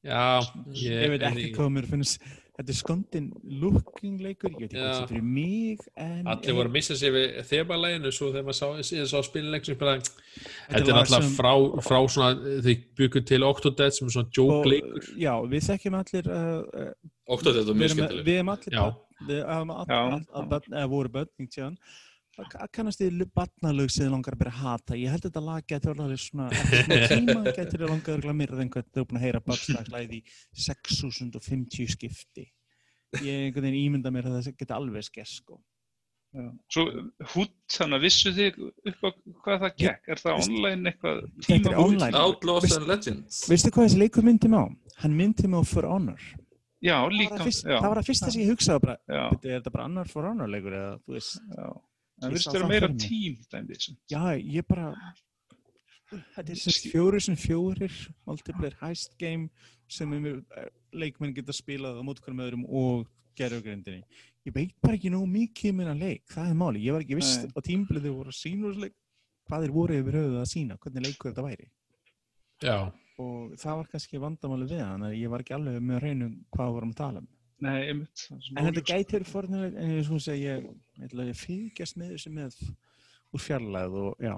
Já, Ég veit ekki hvað mér finnst Þetta er skondin looking leikur Ég veit ekki hvað þetta er fyrir mig en Allir voru að missa sig við þemalæginu svo þegar maður sá, síðan sá bara, þetta er sem- frá, frá svona, þau byggur til Octodad sem er svona og, joke leikur. Já, við þekkjum allir uh, uh, þetta er mjög skemmtileg. við erum allir við hafum all, Já. all, all, börn, eða voru börn einhvern tíðan að kannast þið barnalög sem þið langar að byrja að hata ég held að þetta lag getur alveg svona tíma getur þið langar að mér en hvað þið er búin að heyra barnslagslæði í 6050 skipti ég einhvern veginn ímynda mér að það geta alveg skess sko. Já. Svo hút, þannig að vissu þig upp á hvað það gekk? Er það online eitthvað Þetta er tíma online. Outlaws Veist- and Legends. veistu hvað þessi leikur myndi mig á? hann myndi mig á For Honor Já, líka. það var það fyrsta sem ég hugsaði bara, Já, "Bíddu, er þetta bara annar For Honor leikur eða þú veist já. Það virðist sá vera meira tím. Já, ég bara er fjórir sem fjórir multiplayer heist game sem um, leikmenn geta spilað á mót hverjum öðrum og gerðugrindinni Ég veit bara ekki nóg mikið um minna leik, það er máli ég var ekki viss Nei. á tímbilið þegar voru að sína þessu leik hvað þeir voru yfir höfuð að sína hvernig leikur þetta væri. Já, og það var kannski vandamáli við hann að ég var ekki alveg með að reynu hvað við vorum að tala um Nei, einmitt. það er En þetta gæti verið fornilegt, en ég svo að segja, ég, ég ætla að ég fylgjast með þessu með úr fjarlæð og já.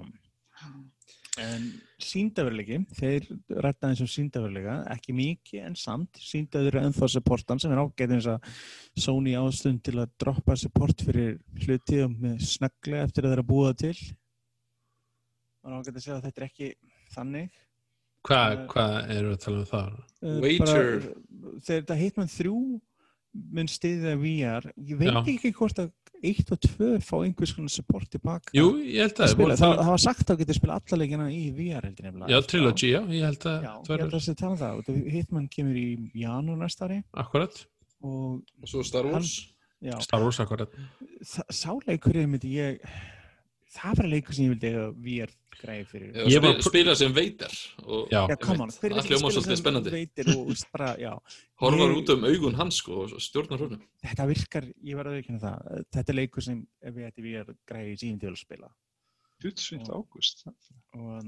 En síndaveruleiki, þeir rætta eins og síndaveruleika, ekki mikið en samt, síndaður ennþá supportan sem er ágætt eins að Sony ástund til að droppa support fyrir hluti og með snögglega eftir að þeirra búa til. Og ágætt að segja að þetta er ekki þannig. hvað, Eh, hvað eru við að tala um það? Uh, Wager. bara, þegar þetta Hitman 3 mun stiðið VR ég veit Já. ekki hvort að 1 og 2 fá einhvers konar support tilbaka Jú, ég held að að spila. það, tala- það var sagt að geta spila alla leikina í VR heldur nefnilega Já, Trilogy, já, ég held að Já, það ég held að það tala um það Þetta Hitman kemur í janúar næsta ári akkurat, og Og svo Star Wars. já, Star Wars akkurat. þa- sá leikurinn myndi ég það var leikur sem ég vildi eiga VR greið fyrir Já, Ég spila, var- spila sem veitar. Það spila svolítið spennandi. Horfar út um augun hans sko og stjórnar húnum. þetta virkar, ég var að veikina það þetta er leikur sem ætti VR greið síðan til að spila 27. ágúst. að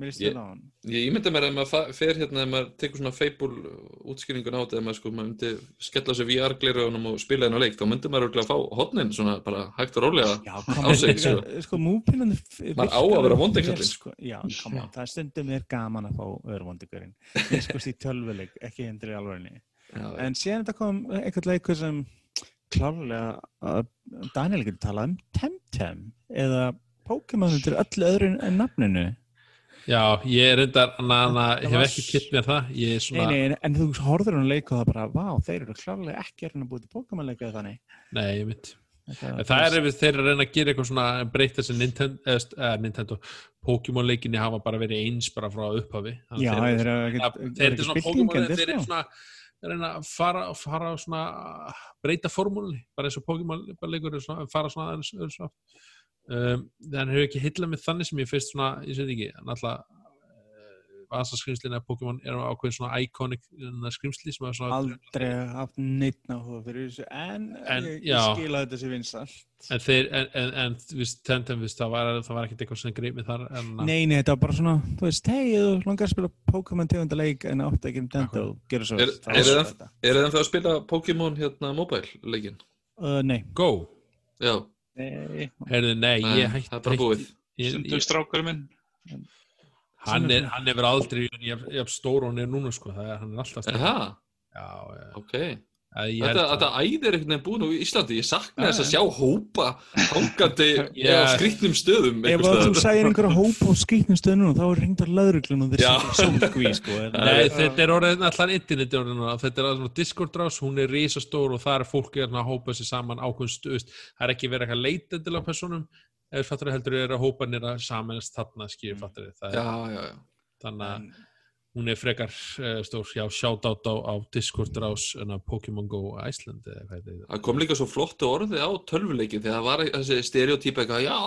mér Ég- stila á hann Ég ímynda mér að maður fer hérna ef maður tekur svona feibul útskýringun á þetta ef maður sko maður myndi skella sér VR-gleraugunum og spila hennar leik þá myndi maður örugglega fá hotnin svona bara hægt og rólega Já, á sig, sko, sko múpinnandi Maður á að vera vondikallinn. sko, Já, on, það er stundum er gaman að fá öðru vondikurinn Ég sko í tölvuleik, ekki hendur í alvörinni Já, En síðan þetta kom eitthvað leikur sem klárlega að Daniel getur talað um Temtem eða Pokémon undir öllu öðru en nafninu? Já, ég er Það hef ekki kitt mér það, er Nei, svona, nei, en, þú horfður hann leik og það bara, vá, þeir eru klárlega ekki að reyna að búið til Pokémon leika þannig. Nei, ég. Þetta, En það er ef þeir eru að reyna að gera eitthvað svona breyta þessi Nintendo, eða, Nintendo Pokémon leikinni hafa bara verið eins bara frá upphafi. Já, að þeir eru svona Pokémon þeir eru svona þeir reyna að fara, fara svona breyta formúlunni, bara eins og Pokémon leikur svona, fara svona aðeins svona. Um, þannig hefur ekki hillað með þannig sem ég fyrst svona, ég veit ekki náttúrulega vasaskrimslina Pokémon er ákveðin svona iconic hérna, skrimsli sem er svona aldrei haft neitt náhuga fyrir þessu en, En, ég, ég skila þetta sér vinsalt en þeir, en, en, en viðst, Tentem, viðst, það var, það var ekkert eitthvað sem greið með þar en Nei, nei, þetta var bara svona, þú veist, hei, þú langar að spila Pokémon tegundaleik en átt ekki um svo Er- þá er svo það-. Er það að spila Pokémon hérna mobile leikin? Uh, nei, Go, Já, Nei, heyrðu, nei, nei, ég hætti það er bara búið. ég, stundum ég, strákur minn. hann, er, hann hefur aldrei jafn, stór og hann er núna sko, það er, hann er alltaf stór Aha, já, já. ok. Að ég Þetta, þetta æðir einhvern veginn búin á Íslandi, ég sakna þess að sjá hópa hangandi Já. á skrýtnum stöðum Ef að þú segir einhverja hóp á skrýtnum stöðnum þá er reyndar löðruglun og þeir sko. þetta er interneti orðið núna, þetta er alveg Discord rás, hún er risastór og það er fólk er að hópa sér saman ákveðin stuðust, það er ekki verið eitthvað leitið til á personum, eða fattur heldur er að hópa nýra samanist þarna, skýr fattur það Já, já, já. þannig að hún er frekar uh, stór, já, shoutout á, á Discord rás en að Pokémon Go Iceland eða hvað þetta er. Það kom líka svo flottu orði á tölvuleikin þegar það var þessi stereotypa já,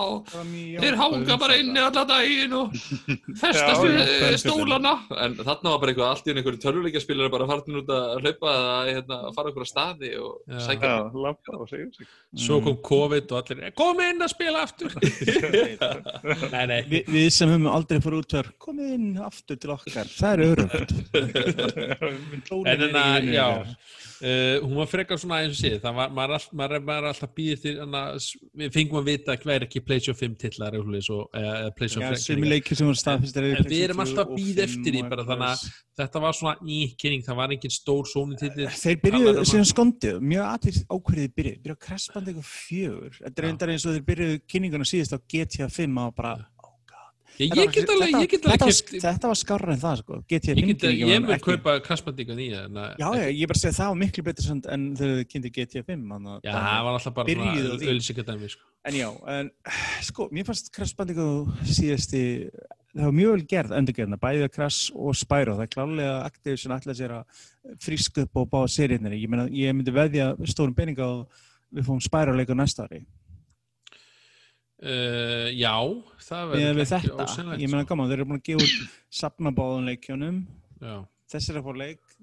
þeir hanga bara inni alla daginn og festast Já, við já, eh, stólana. En þarna var bara eitthvað allt í einu einhverju tölvuleikjaspilar bara farin út að hlaupa eða hérna, fara okkur að staði og sækja Já, lappa og segja sig. Svo kom COVID og allir, kom inn að spila aftur. Nei, nei. Vi, við sem höfum aldrei fór út þar komið inn aftur til okkar. Það er örugt En en að, já, uh, hún var frekar svona eins og sé, það var, maður, all, maður, maður alltaf býðið til, hana, við fengum að vita hver er ekki PlayStation 5 titlar eða Já, PlayStation 5 sem leikir sem voru staðfistir En við erum alltaf bíða eftir því bara, þannig að þetta var svona nýkynning, það var engin stór Sony titlir. Þeir byrjuðu síðan skondið, mjög aðeins ákveðið byrjuð, byrjuðu að krespandi eitthvað fjögur. Þetta er reyndar eins og þeir byrjuðu kynninguna síðast á GTA 5 og bara. Ég, ég get alveg, ég get alveg þetta, þetta var skarra en það sko, GTA ég 5 get, kynningin ég mun kaupa krassbandinga nýja. að- Já, já, ég bara segi það var miklu betur en þegar þau kynnti 5. þannig að Já, það- var alltaf bara ölsikadæmi, sko. En já, en sko, mér fannst Bandicoot síðasti, það var mjög vel gerð endurgerðna, bæðið Crash og Spyro, það er klálega Activision ætlaði sér að fríska upp og báða seriðinni, ég ég myndi veðja stórum peninga og við fóum Spyro leikur næsta ári. Uh, já, það verður við ekki ósynlegt, ég meina sko. gaman, þeir eru búin að gefa út safna báðum leikjónum, þessir að fá leik,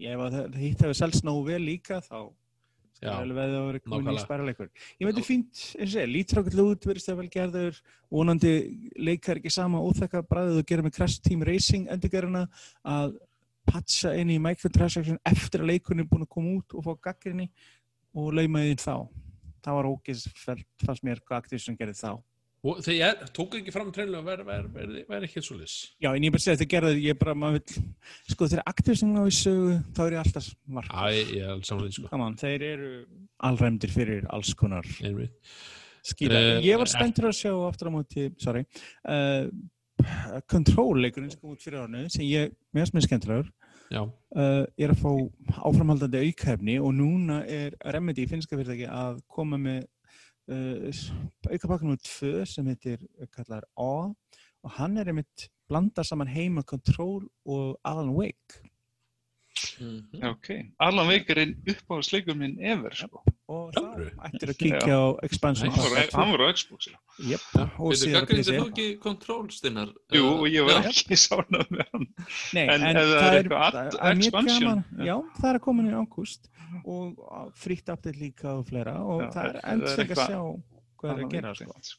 ég ef að það hitt hefur selst nógu vel líka, þá já, Það er alveg veðið að vera komin í nákvæmlega. spæraleikur. Ég myndi fínt, eins og lítur okkur út, verðist það vel gerður, vonandi leikar ekki sama óþekka bræðið og gera með Crash Team Racing endurgerðina að patcha inn í microtransaction eftir að leikurinn er búin að koma út og fá gaggrinni og lauma. Það var ógeðsfælt, fannst mér hvað Activision gerði þá. Og þegar ég tók ekki fram treinlega að vera, ekki svo lis. Já, en ég bara segja að þetta gerði, ég bara, maður vil, sko þegar Activision á sögu, þá er ég alltaf marg. Sko. Þeir eru alræmdir fyrir alls konar skýra. Eh, ég var spenntur að sjá aftur á móti, sorry, uh, Control-leikurinn sem kom út fyrir árnu, sem ég, finnst mér skemmtilegur, uh, er að fá áframhaldandi aukahefni og núna er Remedy, finnska fyrirtæki, að koma með uh, aukapakkan úr tvö sem heitir, kallar A og hann er einmitt blanda saman heima Control og Alan Wake Mhm. Ok, Alan Wake er einn uppáhaldsleikur minn ever, sko. og það ættir að kíkja á expansion Hann var, á Xbox. Yep. og síðan á gagnrýndi PC. þú ekki Control-stinnar? Jú, og ég var ekki sánað með hann. Nei, En en, það er er, expansion, gaman, já. já, það er að koma inn í ágúst og frítt update líka og fleira og Já, það er ennslega að sjá hvað er að gera sko. sko.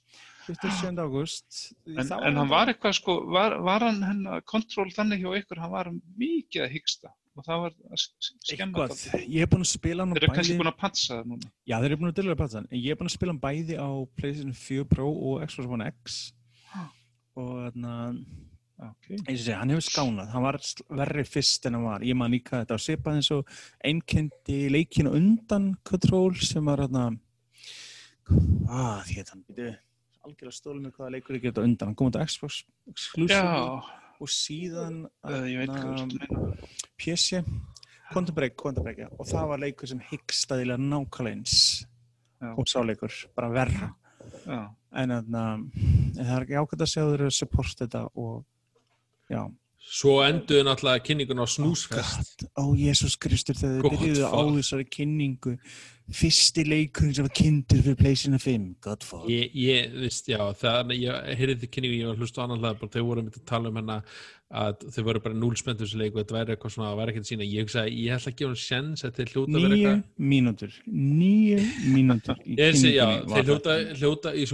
27. ágúst En, en hann var eitthvað, sko, var, var hann hennar kontról þannig hjá ykkur, hann var mikið að hyggsta og það var að sk- skemma eitthvað, það. ég er búin að spila hann á Þeir eru kannski búin að patsa það núna. já, þeir eru búin að dölja að hann en ég er búin að spila hann bæði á PlayStation 4 Pro og Xbox One X. Og þarna Ok. eins og segja, hann hefur skánað, hann var verri fyrst en hann var, ég man líka þetta var svipað eins og einkendi leikinu undan Control sem var hérna hvað hétt hann, algjörlega stólum með hvaða leikur ekki þetta undan. Hann kom á Xbox Exclusive. Já, og síðan þú að meina. PC Quantum Break, Quantum Break, já, og það var leikur sem hyggstaðilega nákvæmlega eins. Og sá leikur, bara verra. Já, en þarna, en það er ekki ákvæmt að sjá þeir að support þetta og já, Svo enduðu náttúrulega kynningun á Snúsfest. Ó, Jésús Kristur, þegar þið byrjuðu á þessari kynningu fyrsti leikurinn sem var kynntur fyrir Playstation 5, Godfall Ég, ég, veist, já, það, ég heyrði þetta kynningu, ég var annan hlaða, bara þau voru myndið að tala um hérna að þau voru bara núlspennt þessu leik og þetta væri eitthvað svona, það væri ekkert sína. Ég hugsaði, ég ætla að gefa hún sjens að þeir hljóta Níu eitthvað. mínútur Níu mínútur í já, kynningunni var þeir hljóta, þetta. hljóta, ég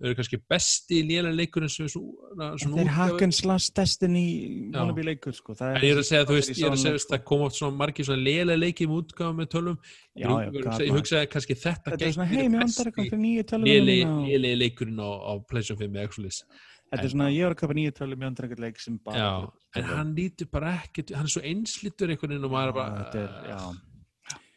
ég, ég er ég að þeir eru kannski besti lélega er svona Þetta er útgáfu- Hackens Last Destiny Já. wannabe leikur sko. Það En ég er að segja, þú veist, ég er að segja, veist, það kom oft svona margir svona lélega leiki með útgáfa með tölvum. Já, Ég, já, ég, ég maður. hugsaði kannski þetta Þetta er svona, hei, mér vantar eitthvað fyrir nýju tölvum lélega leikurinn á, á PlayStation 5 eða eitthvað svoleiðis. Þetta er svona, ég var að kafa nýju tölvum, mér vantar eitthvað leik sem bara en hann lítur bara ekkert, hann er svo einslítur einhvern veginn og maður er bara, er,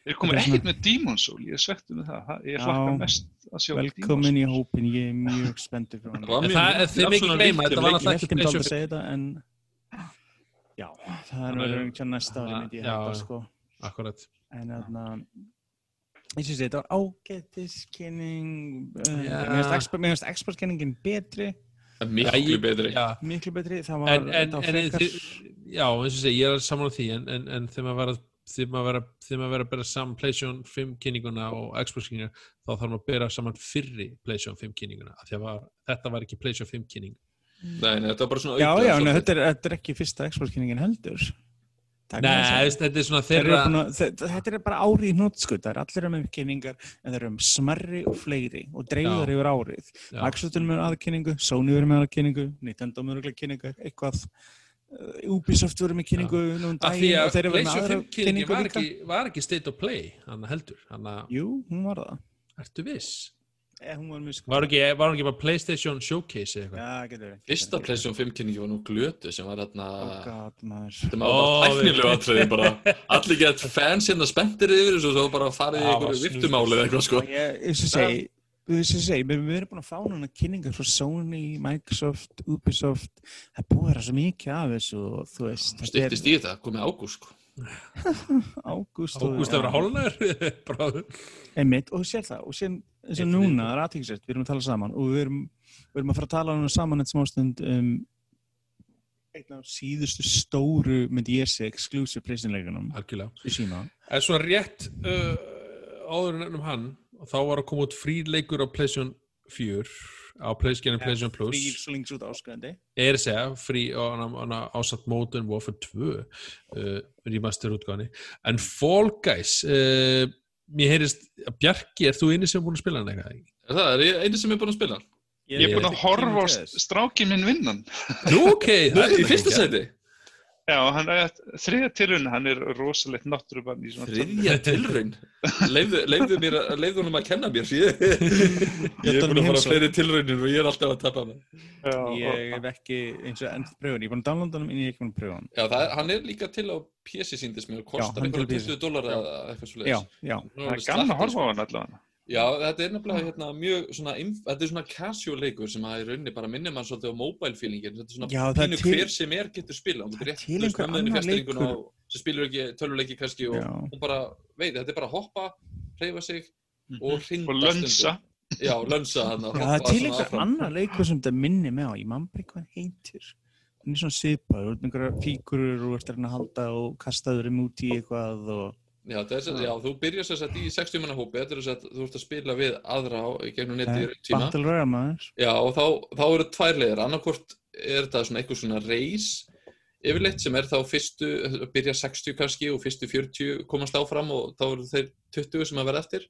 Þeir er ekkert með Demon's Soul, ég er svektur með það. Ég hlakka mest að sjá velkomin í hópin, ég er mjög spenntur fyrir Það hann var En mjög það- mikið gleyma, þetta var leikjum. alltaf- Ég held ekki að PlayStation- segja þetta, en já, það er verið einhvern næsta ári, myndi ég já. sko. akkurat. En þarna, ég syns þetta var ágættiskenning, uh, Já. mér finnst expert- mér finnst expertkenningin betri, Miklu betri. Já, miklu betri, það var, var þið, já, eins og segi, ég er saman á því, en, en, en þegar maður var að þegar maður verið að, bera saman PlayStation 5 kynninguna og Xbox kynninguna þá þarf maður að bera saman fyrri PlayStation 5 kynninguna af því að var, þetta var ekki PlayStation 5 kynning. Nei, nei, þetta var bara svona já, já, en þetta er, þetta er ekki fyrsta expertkenningin heldur. Það er Nei, þetta er svona Þeir þeirra þetta er bara árið í hnútskut, það er allir með kynningar en það eru um smerri og fleiri og dreifðar yfir árið. Microsoft er með aðkynningu, Sony verður með aðkynningu, Nintendo með aðkynningu, eitthvað, Ubisoft verður með kynningu nú um að og þeir eru með aðra 5 kynningin kynningu var ekki, var ekki state of play hann heldur, hann að, Jú, hún var það. ertu viss? Eh, hún var. Var ekki, var ekki bara PlayStation Showcase eða eitthvað? Já, getur verið. Fyrsta PlayStation 5 kynningi var nú glötu sem var þarna Oh god, maður. Þetta var við- atriði bara Allir gett fans hérna spenntir yfir og svo bara farið í einhverju virtumáli eða eitthvað sko Ég, segi, eins og segi, við, við erum búin að fá núna kynningar frá Sony, Microsoft, Ubisoft, það er búið að vera svo mikið af þessu og þú veist, Stýttist í þetta, komið ágúst sko. Ágúst Ágúst að vera hálnaður bráður einmitt, og þú sér það, og sér eins og Eitt núna, það er aðtíkisett, við erum að tala saman og við erum, við erum að fara að tala núna saman eitt smástund um einn af síðustu stóru, myndi ég segja, exclusive preysinleikunum algjörlega. En svona rétt uh, áður en ennum hann þá var að koma út frí leikur á PlayStation 4 á PlayStation, Plus Frýr slings út áskrændi. er að segja, frí ásatt Modern Warfare 2 uh, remaster útgáðani en Fall Guys uh, mér heyrist, Bjarki, er þú eini sem er búin að spila hann eitthvað? Er það, er ég eini sem er búin að spila hann? Ég er búinn að horfa á strákinn minn vinnan. Nú, ok, það er Í fyrsta seti? Já, hann er þriða tilrun, hann er rosalegt náttúrubann í svona Þriðja tilraun? Leifðu, leifðu mér að, leifðu honum að kenna mér. Ég, ég er búin að fara að fleiri tilraunir og ég er alltaf að tapa hana Já, Ég hef ekki eins og enn pröfun, ég er búin að downloada hann en ég er ekki búin að pröfa hann. Já, það er, hann er líka til á PC síndis mér og kostar hann er til einhverja PC. 20 dólar eða eitthvað svo Já, já. það er gaman að horfa á hann allavega. Já, þetta er nefnilega hérna, mjög svona, þetta er svona casual leikur sem að í rauninni bara minnir mann svolítið á mobile feelingin, þetta er svona Já, pínu til- hver sem er getur spila, Það er getur rétt, til þú veist, einhver fjastiringuna leikur. og sem spilur ekki töluleiki kannski og hún bara, veit, þetta er bara að hoppa, hreyfa sig og hrinda Og lönsa. Já, lönsa hann Já, það er til einhver annar leikur sem þetta minnir mig á, ég man bara ekki hvað hann heitir. Hann er svona svipaður, þú ert einhverja fíkurur og ert að reyna að halda og kastaður um út í eitthvað og... Já, það sem- já, þú byrjar sér sett í 60 manna hópi, þetta er þess að þú ert að spila við aðra á, í gegnum neti í tíma. Battle Royale maður. Já, og þá, þá eru tvær leiðir, annarkvort er þetta svona eitthvað svona reis yfirleitt sem er þá fyrstu, byrja 60 kannski og fyrstu 40 komast áfram og þá eru þeir 20 sem að vera eftir.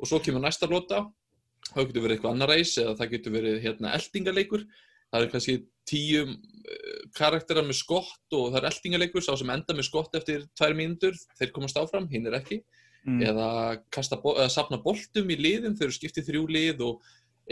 Og svo kemur næsta lota, þá getur verið eitthvað annar reis eða það getur verið hérna eldingaleikur, það er kannski tíu uh, karakterar með skott og það er eldingaleikur, sá sem enda með skott eftir tvær mínútur, þeir komast áfram, hinn er ekki Mm. eða, eða sapna boltum í liðum, þau eru skiptið þrjú lið og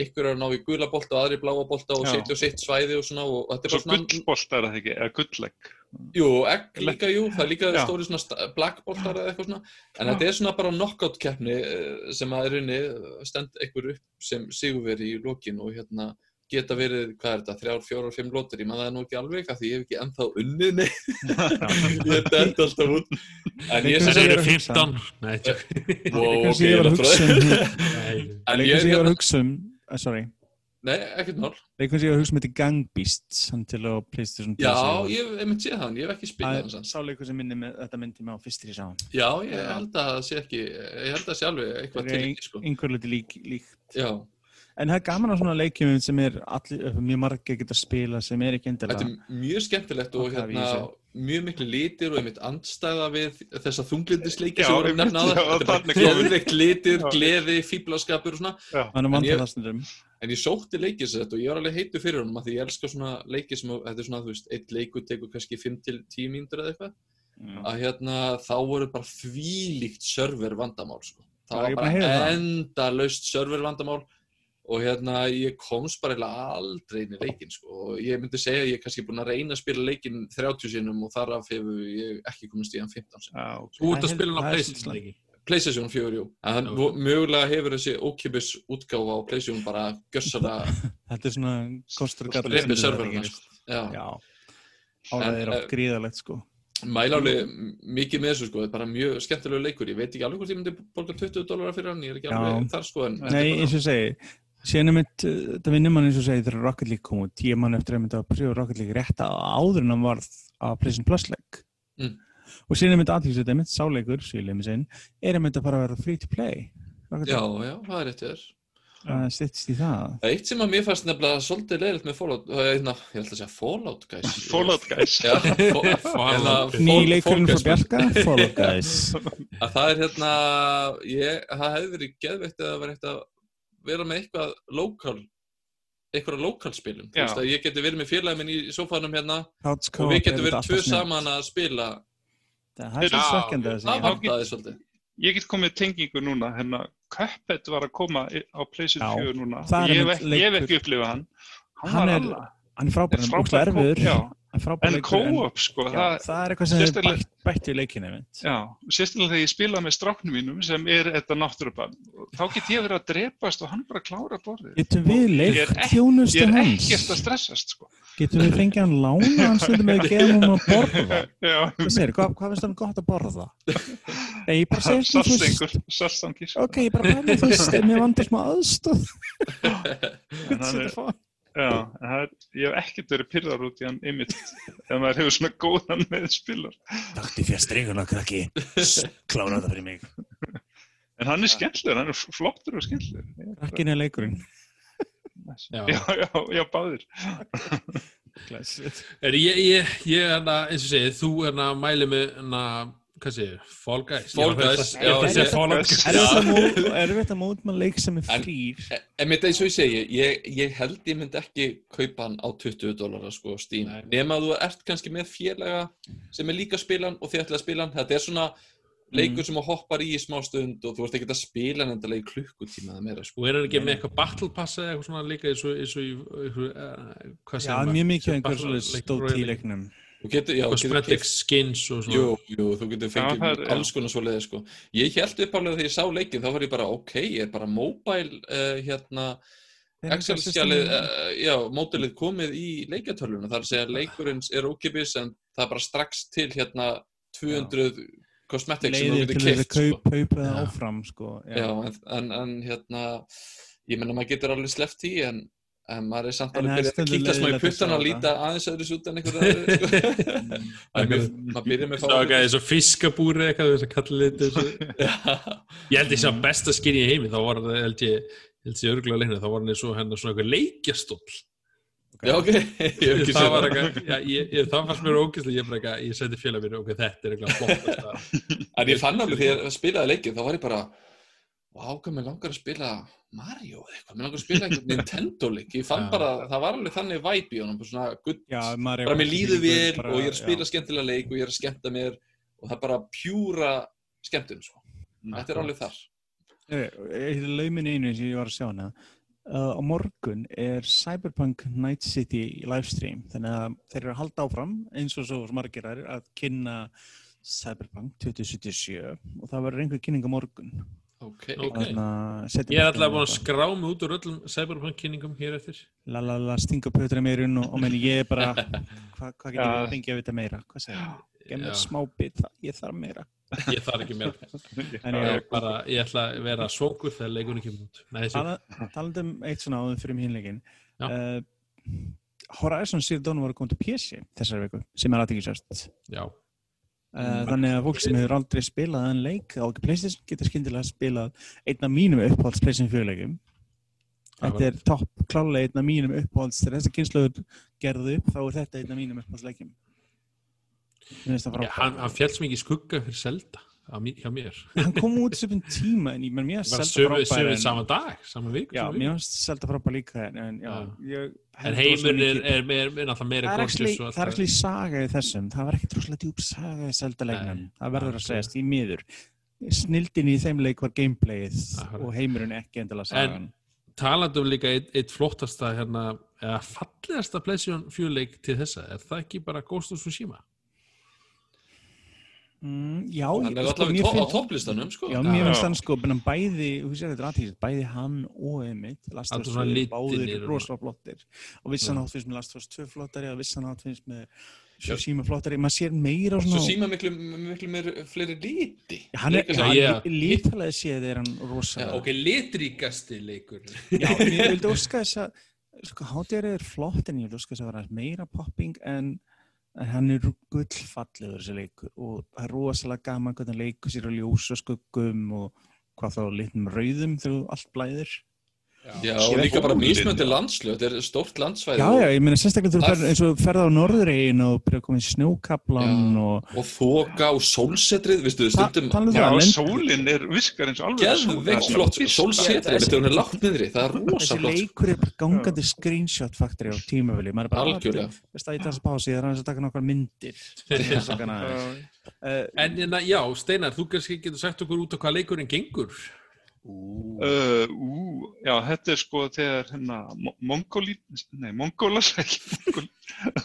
ykkur er að ná í gula bolta og aðri bláa bolta og Já. setja og sitt svæði og svona og þetta er Svo bara svona gullbolt er það ekki, eða gullegg. Jú, egg líka, jú, það er líka Já. stóri svona sta- black boltar eða eitthvað svona en þetta er svona bara knockout keppni eh, sem að er inni stend einhver upp sem sigurveri í lokin og hérna geta verið, hvað er þetta, þrjár, fjórar, fimm lótur, ég maður það nú ekki alveg að því ég hef ekki ennþá unnið, nei, ég dætt alltaf út, en ég Það sem ég er hugsa. 15 Nei, ok, ég var að hugsa um, Nei, en ég ég hérna, að hugsa um, uh, sorry, nei, ekkert sem ég var að hugsa um þetta Gang Beasts, hann til á Playstation já, ég hef myndið hann, ég hef ekki spilað Það sann. er sá leikur sem minni með, þetta myndi mig á fyrstir í sá hann. Já, ég held að það sé ekki, ég held að Já, En það er gaman á svona leikjum sem er allir, mjög margir geta spila sem er ekki þetta endilega. er mjög skemmtilegt og hérna, mjög miklu litir og einmitt andstæða við þessa þunglindisleiki Já, sem vorum einmitt, nefna á það. já, Þetta er geðveikt litir, Já. gleði, fíblaskapur og svona. Hann er En ég-. En ég sótti leikið sér þetta og ég var alveg heitur fyrir honum af því ég elska svona leiki sem, þetta er svona, þú veist, eitt leikur tekur kannski 5-10 mínútur eða eitthvað. Að hérna, þá voru bara þvílíkt server vandamál, sko. Já, Það var bara það. endalaust server vandamál og hérna, ég komst bara aldrei inn í leikin, sko. Og ég myndi segja að ég er kannski búinn að reyna að spila leikin 30 sinnum og þar af hefur ég ekki komist í hann 15 sinnum. Já, ok. Þú ert Það að spila hann á það er PlayStation svolítið ekki? PlayStation 4, jú. En hann, Já. mögulega hefur þessi ókipis útgáfa á PlayStation bara gössalega Þetta er svona gallar reyfið þetta serverina, gerist. sko. Já. Já. Álæðið er En, oft gríðalegt sko. Alveg mikið með þessu sko, þetta er bara mjög skemmtilegu leikur, ég veit ekki alveg hvort ég myndi borga 20 dólarar fyrir hann, ég er ekki Já. alveg þar sko en þetta Nei, er eins og segi, er mitt, uh, þetta vinnur mann eins og ég segi þegar Rocket League kom út, ég mann eftir að mynda að pröfa Rocket League rétt að áður en hann varð á PlayStation Plus leik. Mm. Og er mitt aðtíks þetta, mitt sáleikur, síðan með sinn, er að mynda bara að vera free to play. Rocket Já, League. já, það er rétt þér Það styttist í það. Eitt sem að mér fannst nefnilega svolítið leiðilegt með Fallout, það er hérna, ég ætla að segja Fallout guys Fallout guys. Hérna, Ný Fall- leikurinn Fall frá Bjarka, Follow Guys. að það er hérna, ég, það hefði verið geðveikt að vera eitt að vera með eitthvað lokal eitthvað lokalspilum, ég geti verið með félagin minn í sófanum hérna og við getum verið tvö saman að spila Það er svo ok. að það vantaði svolítið Ég get komið tengingu núna, hérna, Cuphead var að koma á PlayStation Já, 4 núna. það Ég hef ekki, upplifað hann. Hann, Hann var er- annað. Hann er frábær, Er hann er erfiður. En en en- co-op, sko, Já, það, það er eitthvað sem sérstaklega- bætt, bætt í leikinu. Já, sérstaklega þegar ég spila með stráknum mínum sem er þetta náttúrubann. Þá get ég verið að drepast og hann bara klára borðið. Getum við Ég leikt þjónustu Ég er hans? ekkert að stressast, sko. Getum við fengið hann lána hans stundum með að gefa hann að borða? Já, Hvað hvað, hvað finnst hann gott að borða? Nei, ég bara segir þú veist, salsengur, salsangir. ok, ég bara þú veist, ef mér vantar smá aðstóð. En hann er- Já, en það er, ég hef ekkert verið pyrrar út í hann einmitt ef maður hefur svona góðan með spilar. Takti fyrir strenguna, krakki. Klára þetta fyrir mig. En hann er skemmtilegur, hann er flottur og skemmtilegur. Krakkin er leikurinn. Já. Já, já, já, báðir. Er, ég, ég, ég hérna, eins og segið, þú hérna mæli með hérna, hvað segir, Fall Guys? Fall Guys, já. Er þetta mót, er þetta mót með leik sem er frýr? En mitt eins og ég segi, ég, ég held ég myndi ekki kaupa hann á 20 dólarar sko. Nema að þú ert kannski með félaga sem er líka að spila hann og þið ætlaði að spila hann. Þetta er svona leikur sem að hoppar í í smá stund og þú ert ekki að spila hann endalega í klukkutíma eða meira sko. Og er hann ekki með eitthvað battle pass eða eitthvað svona líka eins og, uh, hvað Já, segir maður? mjög mikið einhver stóð royal- í leiknum. Þú getur, já, Cosmetic keypt- skins og svona. Jú, jú, þú getur fengið það er- já. alls konar svoleiði sko. Ég held uppálega þegar ég sá leikin, þá var ég bara, ok, ég er bara mobile, uh, hérna, Excel-skjalið, uh, já, mótilið komið í leikjartölvuna. Það er að segja að leikurinn er ókipis en það er bara strax til hérna 200 cosmetics sem þú getur til þess að keift sko. kaup, kaupa það Já. áfram sko. Já, en, en, en hérna, ég menna maður getur alveg sleppt í en, en maður er samt alveg það er byrjað að kíkja smá í puttan og líta aðeins öðru út en einhver aðri sko. Maður byrjar með Það var eitthvað eins og fiskabúri eitthvað, þess að kalla þetta. Ég held ég sá besta skinni í heimi, þá var það, held ég, held ég örgulega leikna, þá var hann eins og hennar svona eitthvað leikjastóll. Já, ok, það var það eitthvað, það fannst mér ógæslega, ég bara eitthvað, ég seti félag mér, ok, þetta er eitthvað. En ég fann alveg þegar ég spilaði leikið, þá var ég bara Vá, hvað mér langar að spila Mario eða eitthvað, mér langar að spila einhvern Nintendo leik. Ég fann bara, það var alveg þannig vibe í honum bara svona, maður bara mér líður vel bara- og ég er að spila já. skemmtilega leik og ég er að skemmta mér og það er bara pjúra skemmtun sko. Þetta er alveg þar. Eitt laumin einu sem ég var að sjá hana. Uh, á morgun er Cyberpunk Night City livestream þannig að þeir eru að halda áfram eins og svo margir að kynna Cyberpunk 2077 og það verður einhver kynning á morgun Ok, Ok. Þannig að setja Ég er alltaf búin að þetta. skrá mig út úr öllum cyberpunk-kynningum hér eftir. la la la stinga pötra meirinn og, og menn ég er bara hvað hva getur Já. við fengið að vita meira hvað segir það? Já. smá bit, ég þarf meira Ég þarf ekki meira. En Ég, ég, er bara, ég ætla að vera svongur þegar leikunni kemur út. Nei, þessi. tala, talandi um eitt svona áður fyrir Já. uh, Horizon Zero Dawn var að koma til PC þessari viku sem er aðtíkisvært Já. Uh, þannig að fólk sem hefur aldrei spilað en leik á ekki PlayStation getur skyndilega spilað einn af mínum uppáhalds PlayStation 4 leikum Það Þetta er topp klálega einn af mínum uppáhalds. Þegar þessa kynsluður gerðu upp þá er þetta einn af mínum uppáhalds leikum Mér finnst það Já, frábært. hann, hann fjall sem ekki skugga fyrir mí- hjá mér. Hann kom út sem tíma en ég menn mér Bara finnst sömu, Zelda sömu frábær en, saman dag, saman vik já, mér finnst Zelda frábær líka en, en já, ég En held heimur rosalega er, er, er meira er gorgeous actually, og allt það er actually saga í þessum. Það var ekki droslega djúb saga í Nei, það verður að segjast í miður. Snildin í þeim leik var gameplayið og heimurinn ekki endilega sagan. En talandi um líka eitt, eitt flottasta hérna, eða fallegasta PlayStation 4 leik til þessa, er það ekki bara Ghost of Tsushima? Mm, já, Hann er sko, mér to á topplistanum, sko. Já, mér finnst hann sko, menn bæði, þú sér þetta aðtíðis, bæði hann og Emmitt, Last of Alltaf Us svona 2, litirnir báðir rosalega flottir og vissan átt finnst með Last of Us 2 flottari og vissan átt finnst með Tsushima flottari, maður sér meira Svo svona, síma miklu, miklu meir fleiri liti. hann er, Leika Já, sér- ég- já, lítalega séð er hann Já, rosalega, ok, litríkasti leikur. já, ég vildi óska þess að, sko, hátíðar er flott en ég vildi óska þess að vera meira popping en en hann er gullfallegur þessi leikur og það er rosalega gaman hvernig hann leikur sér á ljós og skuggum og hvað þá litnum rauðum þegar allt blæðir Já, Ég og líka bara mismöndi landslöð, þetta er stórt landsvæði Já, já, ég meina sérstaklega þú ferð eins og þú ferð á norðuregin og byrja að koma í snjókaplan og og þoka og sólsetrið, veistu, Ta- stundum um Já, sólinn er virkar eins og alveg geðveikt flott sólsetrið, hún er lágt niðri, það er rosa þessi flott. sko. leikur er bara gangandi screenshot faktori á tímavili, maður er bara Algjörlega. veist það í þessu pási, það er aðeins að taka nokkar myndir. Eh, En já, Steinar, þú kannski getur sagt okkur út á hvað leikurinn gengur. Uh, ú, já, þetta er sko þegar hérna Mo- Mongóli, nei, Mongólar ekki Mongól,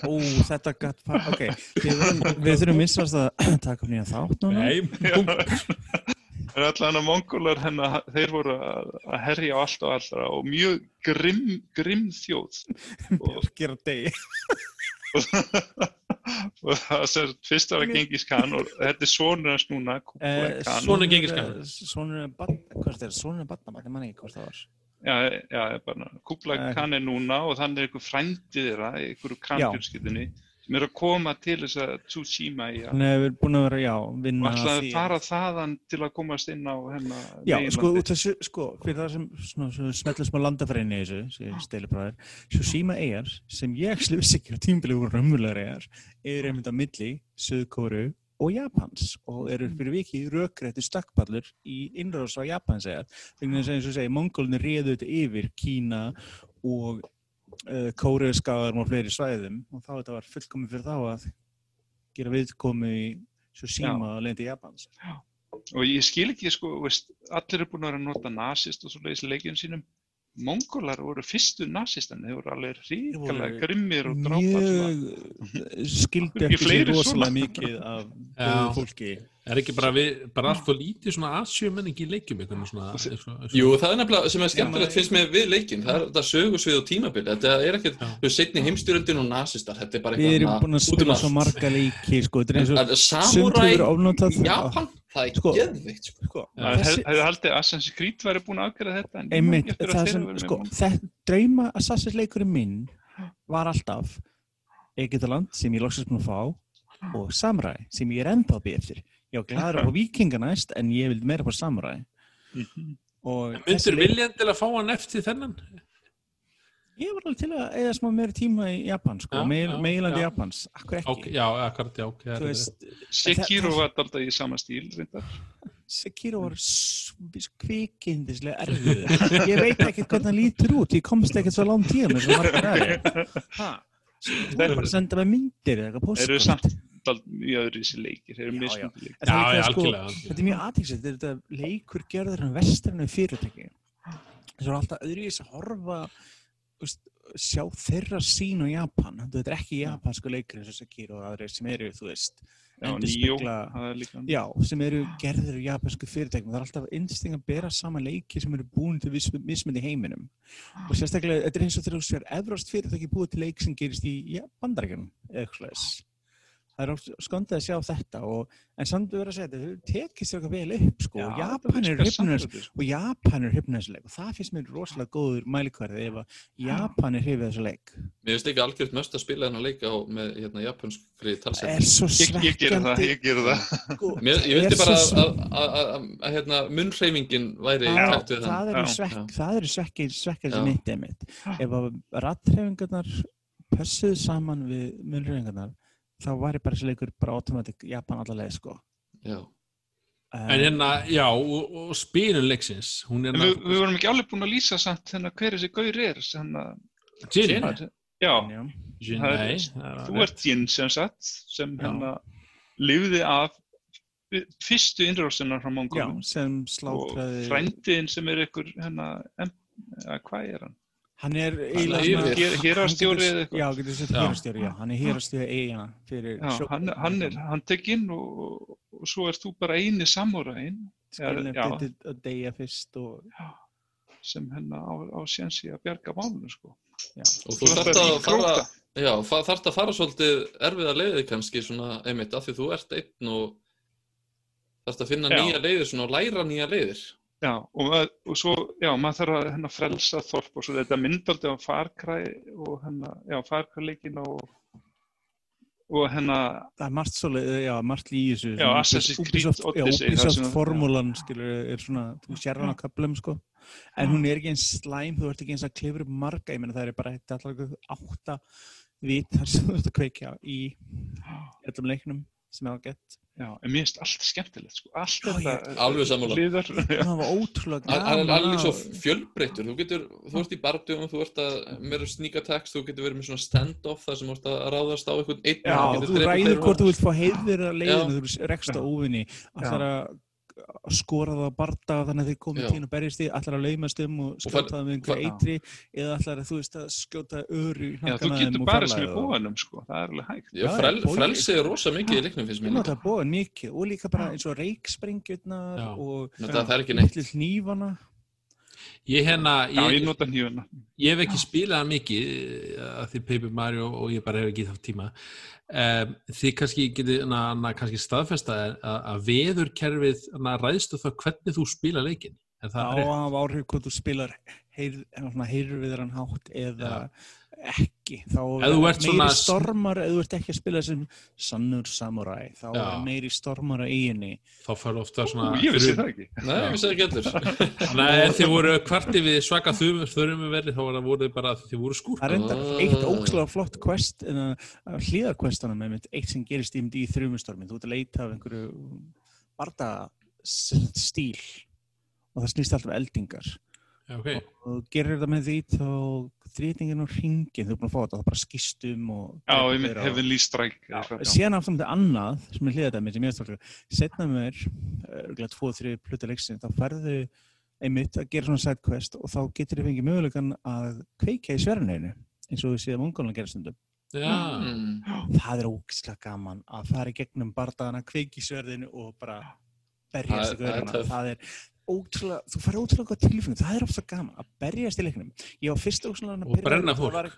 Ó, þetta gætt ok, við, við þurfum vissast að taka upp nýja þátt núna. Nei, Það er allan að Mongólar hérna, þeir voru að að herja á allt og allra og mjög grimm, grimm þjóð. Og, gera degi og það sem fyrst var að Gengis Khan og þetta er sonur hans núna Eh, Khan Sonur Genghis Khan. Sonur er er er barnabarn, ég man ekki hvort það var Já, já, bara, Kublai Eh. Khan er núna og þannig er einhver frændið þeirra, einhverju Khan-fjölskyldunni sem er að koma til þess að Tsushima í að Hann hefur búin að vera, já, og vinna að að fara þaðan til að komast inn á hennar Já, sko, út þessu, sko, fyrir það sem svona smetla smá landafræðinni í þessu, sem stelibræðir, svo síma eigar, sem ég actually vissi ekki á tímbilið voru raunverulegar eigar, er einmitt á milli, Suðkóru og Japans og eru fyrir viki rökrætti stökkpallur í innráðs á Japans eigar. Þegar þess að eins og segi, mongólinni réðu þetta yfir Kína og uh, Kóruðskaðar og fleiri svæðum og þá þetta var fullkomið fyrir þá að gera viðkomi í síma að lendi Japans. og ég skil ekki, sko, veist, allir eru búin að vera að nota nasist og svo leiðis leikjum sínum Mongólar voru fyrstu nasistan, þeir voru alveg ríkalega grimmir og drápa svona. mjög skildu Ekki rosalega mikið af Já. fólki. Er ekki bara, við, bara allt og lítið svona asjumenning í leikjum einhvern svona, eins og- Jú, það er nefnilega sem er skemmtilegt finnst mér við leikinn, það er þetta sögursvið og tímabil, þetta er ekkert, þú veist, setni heimstyröldin og nasistar, þetta er bara við erum búin að spila svo marga leiki sko, þetta er eins og En sumt Samurai Japan, það er Sko, geðveikt, sko. sko, þessi, hefði haldið að Assassin's Creed væri búin að afgjöra þetta en ég man einmitt, það sem sko, þetta drauma Assassin's leikurinn minn var alltaf Egyptaland sem ég loksast búin að fá og Samurai sem ég er ennþá býð eftir ég var gladur á vikinga næst en ég vildi meira på Samurai Mhm. og þessi Myndur leik- viljan til að fá hann eftir þennan? Ég var alveg til að eða smá meira tíma í Japan sko, meilandi. Japans, akkur ekki Ok, já, akkurat, já, ok. það þú veist, Sekiro Það- var alltaf í sama stíl reyndar. Sekiro var kvikindislega erfið ég veit ekki hvernig hann lítur út ég komst ekkert svo langt tíma eins og margar aðrir Ha? þú er bara að senda mig myndir eða eitthvað Þeir eru postkort. samt í öðru í þessi leikir, þeir eru Já, mismundi leikir. Já, það já, sko, algjörlega. þetta er mjög aðtíksett þetta er leikur gerður hann vestrænu fyrirtæki þess er alltaf öðruvísi að horfa þú veist, sjá þeirra sín á Japan þetta er ekki japansku leikur eins og Sekiro og aðrir sem eru, þú veist Já, er líka. Já, sem eru gerðir í japansku fyrirtækjum. Það er alltaf einsting að bera saman leiki sem eru búin til viss- mismunandi í heiminum. Og sérstaklega, þetta er eins og þegar þú sér Evrost fyrirtæki búið til leik sem gerist í bandarækjum, eða eitthvað slags. Það er skondið að sjá þetta og, en samt við verðum að segja þetta, þau tekist eitthvað vel upp sko, og Japan er hrifnur og Japan er leik og það finnst mér rosalega góður mælikvarði ef að Japan er hrifið þessu leik. Mér finnst ekki algjört möst að spila þennan leika á, með hérna, japanskri Það talsett. er svo Ég, ég ger það, svekkjandi. ég ger það. Sko, Mér, ég vildi bara að, að, að, að, að hérna, munnhreyfingin væri Já, takt við þann. það það eru svekkar Já. sem mitt. Ef að ratthreyfingarnar pössuðu saman við munnhreyfingarnar, þá væri bara þessi leikur bara automatic Japan allavega sko. Já. Uh, En hérna, já, og, og spilun leiksins, við, við vorum ekki alveg búin að lýsa samt hérna hver þessi gaur er. Hérna, Jin, já, það er- nei, þú ert Jin sem sagt, sem hérna lifði af fyrstu innrásunar frá sem og frændiðin sem er ykkur hérna, hvað er hann? Hann er hérastjóri eða eitthvað? já, getur sett Já. hérastjóri, já, hann er hérastjóri eigina fyrir Já, sjó- hann, hann er handtekinn og, og svo ert þú bara eini samúræðin skilin já. eftir að deyja fyrst og sem hérna á, á sénsi að bjarga málunum sko. Og þú þarft að fara, já, þarft að fara svolítið erfiða leiði kannski svona einmitt af því þú ert einn og þarft að finna Já. nýja leiðir svona og læra nýja leiðir. Já, og, og svo, já, maður þarf að hérna, frelsa þorp og svo þetta myndaldi á farkræ og hérna, já, farkræleikin og, og hérna, það er margt svolítið, já, margt í þessu Já, Assassin's Creed Odyssey, Ubisoft formúlan skilur, er svona, þú sér hann á köflum sko, en hún er ekki eins slæm þú ert ekki eins að klifra upp marga ég meina það er bara eitt allar átta vitar sem þú ert að kveikja í öllum leiknum sem er á gett já, en mér finnst allt skemmtilegt, sko, allt Já, þetta. Alveg sammála. Hliðar, já, það var ótrúlega Hann hann er gaman alveg svo að- fjölbreyttur, þú getur, þú ert í bardugum, þú ert að sneak attacks, þú getur verið með svona stand-off þar sem þú ert að ráðast á einhvern einn Já, þú ræður hvort þú vilt fá heiðir að leiðinu, þú rekst á Já. óvinni allar að skora það að barda þannig að þeir komið Já. tíðin og berjast því allar að laumast um og fær- skjóta það með einhverju eitri eða allar að þú veist að skjóta ör í já, þú hnakkana getur þeim og bara sem í búanum, sko, það er alveg hægt. Já, Já, frel, frelsið er rosa mikið í leiknum finnst mér nota líka. bóðan mikið og líka bara eins og reiksprengjurnar Já. og Þetta, það er ekki neitt. litlu hnífana Ég hérna, Já, ég ég, nota hnífuna. ég hef ekki spilað mikið eh, að því Paper Mario og ég bara hef ekki haft tíma. Um, þið kannski getið na, na, kannski staðfesta að, að veðurkerfið ræðstu það hvernig þú spila leikin en á það að hafa áhrif hvort þú spilar heyrur við hann hátt eða ekki þá er meiri svona- stormar ef þú ert ekki að spila sem sannur samurai þá Já. er meiri stormar á eiginni þá fyrir ofta Ú, svona ég vissi fyrir- það ekki. Nei, ég vissi það ekki að ef þið voru kvarti við svaka þurfum verið þá voru þið bara að þið voru skúr Það er enda Ah. eitt ókslega flott quest en að hlýðarquestanum með mitt eitt sem gerist í, í þrjumustormin. Þú ert að leita af einhverju barda stíl og það snýst alltaf eldingar Já, ok. og gerir þetta með því þá þrýtingin og ringin, þú er búin að fá þetta það bara skýstum og Já, ég mynd eitthvað, já. síðan aftur með annað sem er hliðað þetta með sem ég veist setna mér, örgulega 2-3 pluta leiksinn, þá ferðu einmitt að gera svona sidequest og þá getur þið fengið mögulegan að kveika í sverðineginu eins og við séum ungólan að gera stundum Já, Mm. það er ógislega gaman að fara í gegnum bardagana, kveiki í sverðinu og bara berjast í Það- það það er ótrúlega, þú fara ótrúlega gott tilfinning, það er ofta gaman að berjast í leiknum ég var fyrst ógislega og brenna fólk.